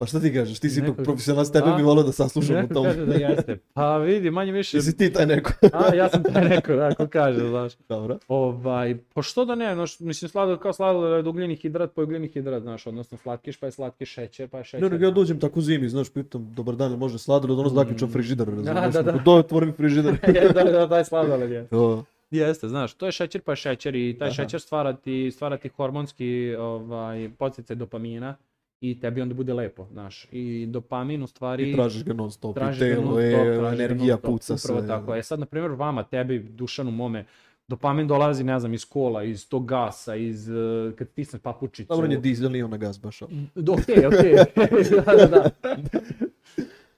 Pa šta ti kažeš, ti si ipak profesionalac, tebe bi volio da saslušam o tome. kaže da jeste. Pa vidi, manje više... Ti ti taj neko. <laughs> A, ja sam taj neko, da, ko kaže, znaš. Dobro. Ovaj, pa što da ne, znaš, mislim, slado, kao da je ugljeni hidrat, pa ugljeni hidrat, znaš, odnosno slatkiš, pa je slatki šećer, pa je šećer. Ne, nego ja dođem tako zimi, znaš, pitam, dobar dan, može sladoled, odnosno da zaključam mm. frižider, da, razumiješ? Da, da, da. To otvorim frižider. <laughs> da, da, taj sladoled je. Da. Jeste, znaš, to je šećer pa je šećer i taj Aha. šećer stvara ti, stvara ti hormonski ovaj, podsjecaj dopamina i tebi onda bude lepo, znaš. I dopamin u stvari... I tražiš ga non stop, tražiš telo non -stop, e, energija -stop, puca se. Upravo tako. E sad, na primjer, vama, tebi, Dušanu, mome, dopamin dolazi, ne znam, iz kola, iz tog gasa, iz, uh, kad tisneš papučicu. Dobro, on je dizel i ona gas baš. Okej, mm, okej. <laughs> da, da, da.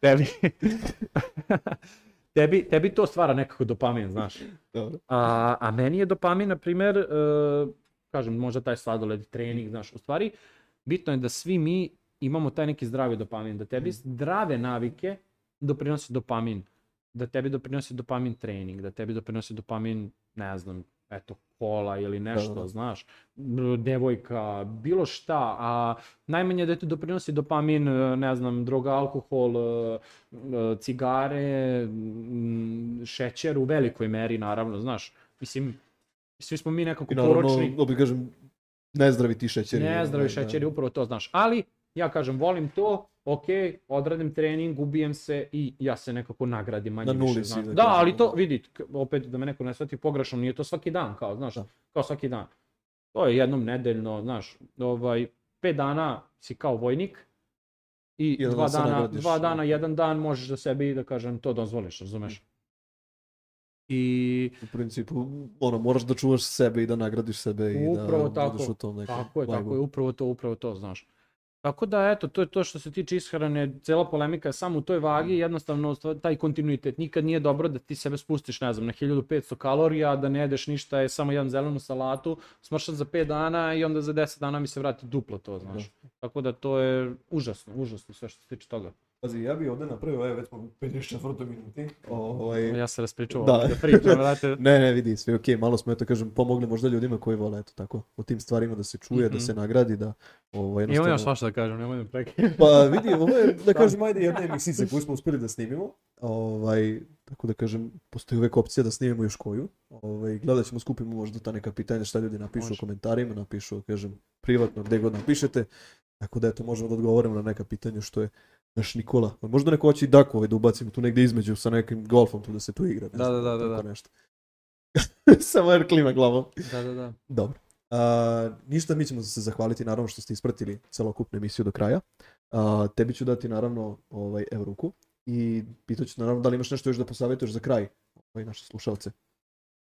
tebi. <laughs> tebi, tebi to stvara nekako dopamin, znaš. Dobro. A, a meni je dopamin, na primjer, uh, e, kažem, možda taj sladoled, trening, znaš, u stvari, uh, bitno je da svi mi imamo taj neki zdravi dopamin, da tebi mhm. zdrave navike doprinose dopamin, da tebi doprinosi dopamin trening, da tebi doprinosi dopamin, ne znam, eto, kola ili da, da, nešto, da, da. znaš, devojka, bilo šta, a najmanje da ti doprinosi dopamin, ne znam, droga, alkohol, e, e, cigare, mm, šećer u velikoj meri, naravno, znaš, mislim, svi smo mi nekako I naravno, poručni... Opet da kažem, Nezdravi ti šećeri. Nezdravi da. šećeri, upravo to znaš. Ali, ja kažem, volim to, ok, odradim trening, ubijem se i ja se nekako nagradim manje Na više. Znaš. Da, da, ali to, da. vidi, opet da me neko ne shvati pogrešno, nije to svaki dan, kao, znaš, da. kao svaki dan. To je jednom nedeljno, znaš, ovaj, pet dana si kao vojnik, i Jel dva da dana, nagradiš, dva da. dana, jedan dan možeš da sebi, da kažem, to dozvoliš, razumeš? Mm i... U principu, ono, moraš da čuvaš sebe i da nagradiš sebe i da tako, budeš u tom nekom Tako je, vajbu. tako je, upravo to, upravo to, znaš. Tako da, eto, to je to što se tiče ishrane, cela polemika je samo u toj vagi, jednostavno taj kontinuitet. Nikad nije dobro da ti sebe spustiš, ne znam, na 1500 kalorija, da ne jedeš ništa, je samo jedan zelenu salatu, smršan za 5 dana i onda za 10 dana mi se vrati duplo to, znaš. Da. Tako da to je užasno, užasno sve što se tiče toga. Pazi, ja bi ovdje napravio, evo već smo u 54. minuti. Ovaj... Ja se raspričavam da. da pričam, vrate. <laughs> ne, ne, vidi, sve okej, okay. malo smo, eto kažem, pomogli možda ljudima koji vole, eto tako, o tim stvarima da se čuje, mm-hmm. da mhm. se nagradi, da... Ovaj, jednostavno... Imam još svašta da kažem, nemoj da prekinem. pa vidi, ovo je, da <laughs> kažem, ajde jedna emisice koju smo uspjeli da snimimo. Ovaj, tako da kažem, postoji uvek opcija da snimimo još koju. Ovaj, gledat ćemo, skupimo možda ta neka pitanja šta ljudi napišu Može. u komentarima, napišu, kažem, privatno, gde god napišete. Tako da eto možemo da odgovorimo na neka pitanja što je Znaš, Nikola. Možda neko hoće i dakove ovaj da ubacimo tu negde između sa nekim golfom tu da se tu igra. Da, da, da, da, da. da. Nešto. <laughs> Samo jer klima glavom. Da, da, da. Dobro. Uh, ništa, mi ćemo se zahvaliti naravno što ste ispratili celokupnu emisiju do kraja. Uh, tebi ću dati naravno ovaj, evo ruku i pitaću naravno da li imaš nešto još da posavetuješ za kraj ovaj, naše slušalce.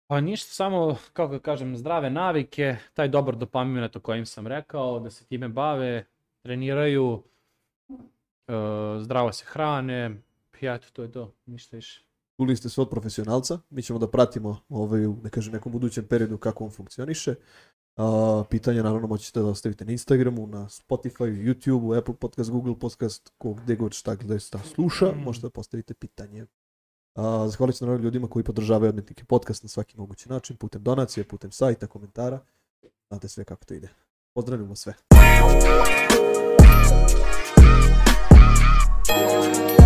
Pa ništa, samo, kako ga da kažem, zdrave navike, taj dobar dopamin o kojim sam rekao, da se time bave, treniraju, E, zdravo se hrane, ja to, to je to, ništa više. Čuli ste sve od profesionalca, mi ćemo da pratimo ovaj, ne da kažem, nekom budućem periodu kako on funkcioniše. Uh, pitanja naravno moćete da ostavite na Instagramu, na Spotify, YouTubeu, Apple Podcast, Google Podcast, ko gdje god šta gledajte sluša, mm. možete da postavite pitanje. Uh, zahvalit ću naravno ljudima koji podržavaju odmetnike podcast na svaki mogući način, putem donacije, putem sajta, komentara. Znate sve kako to ide. Pozdravljamo sve. Música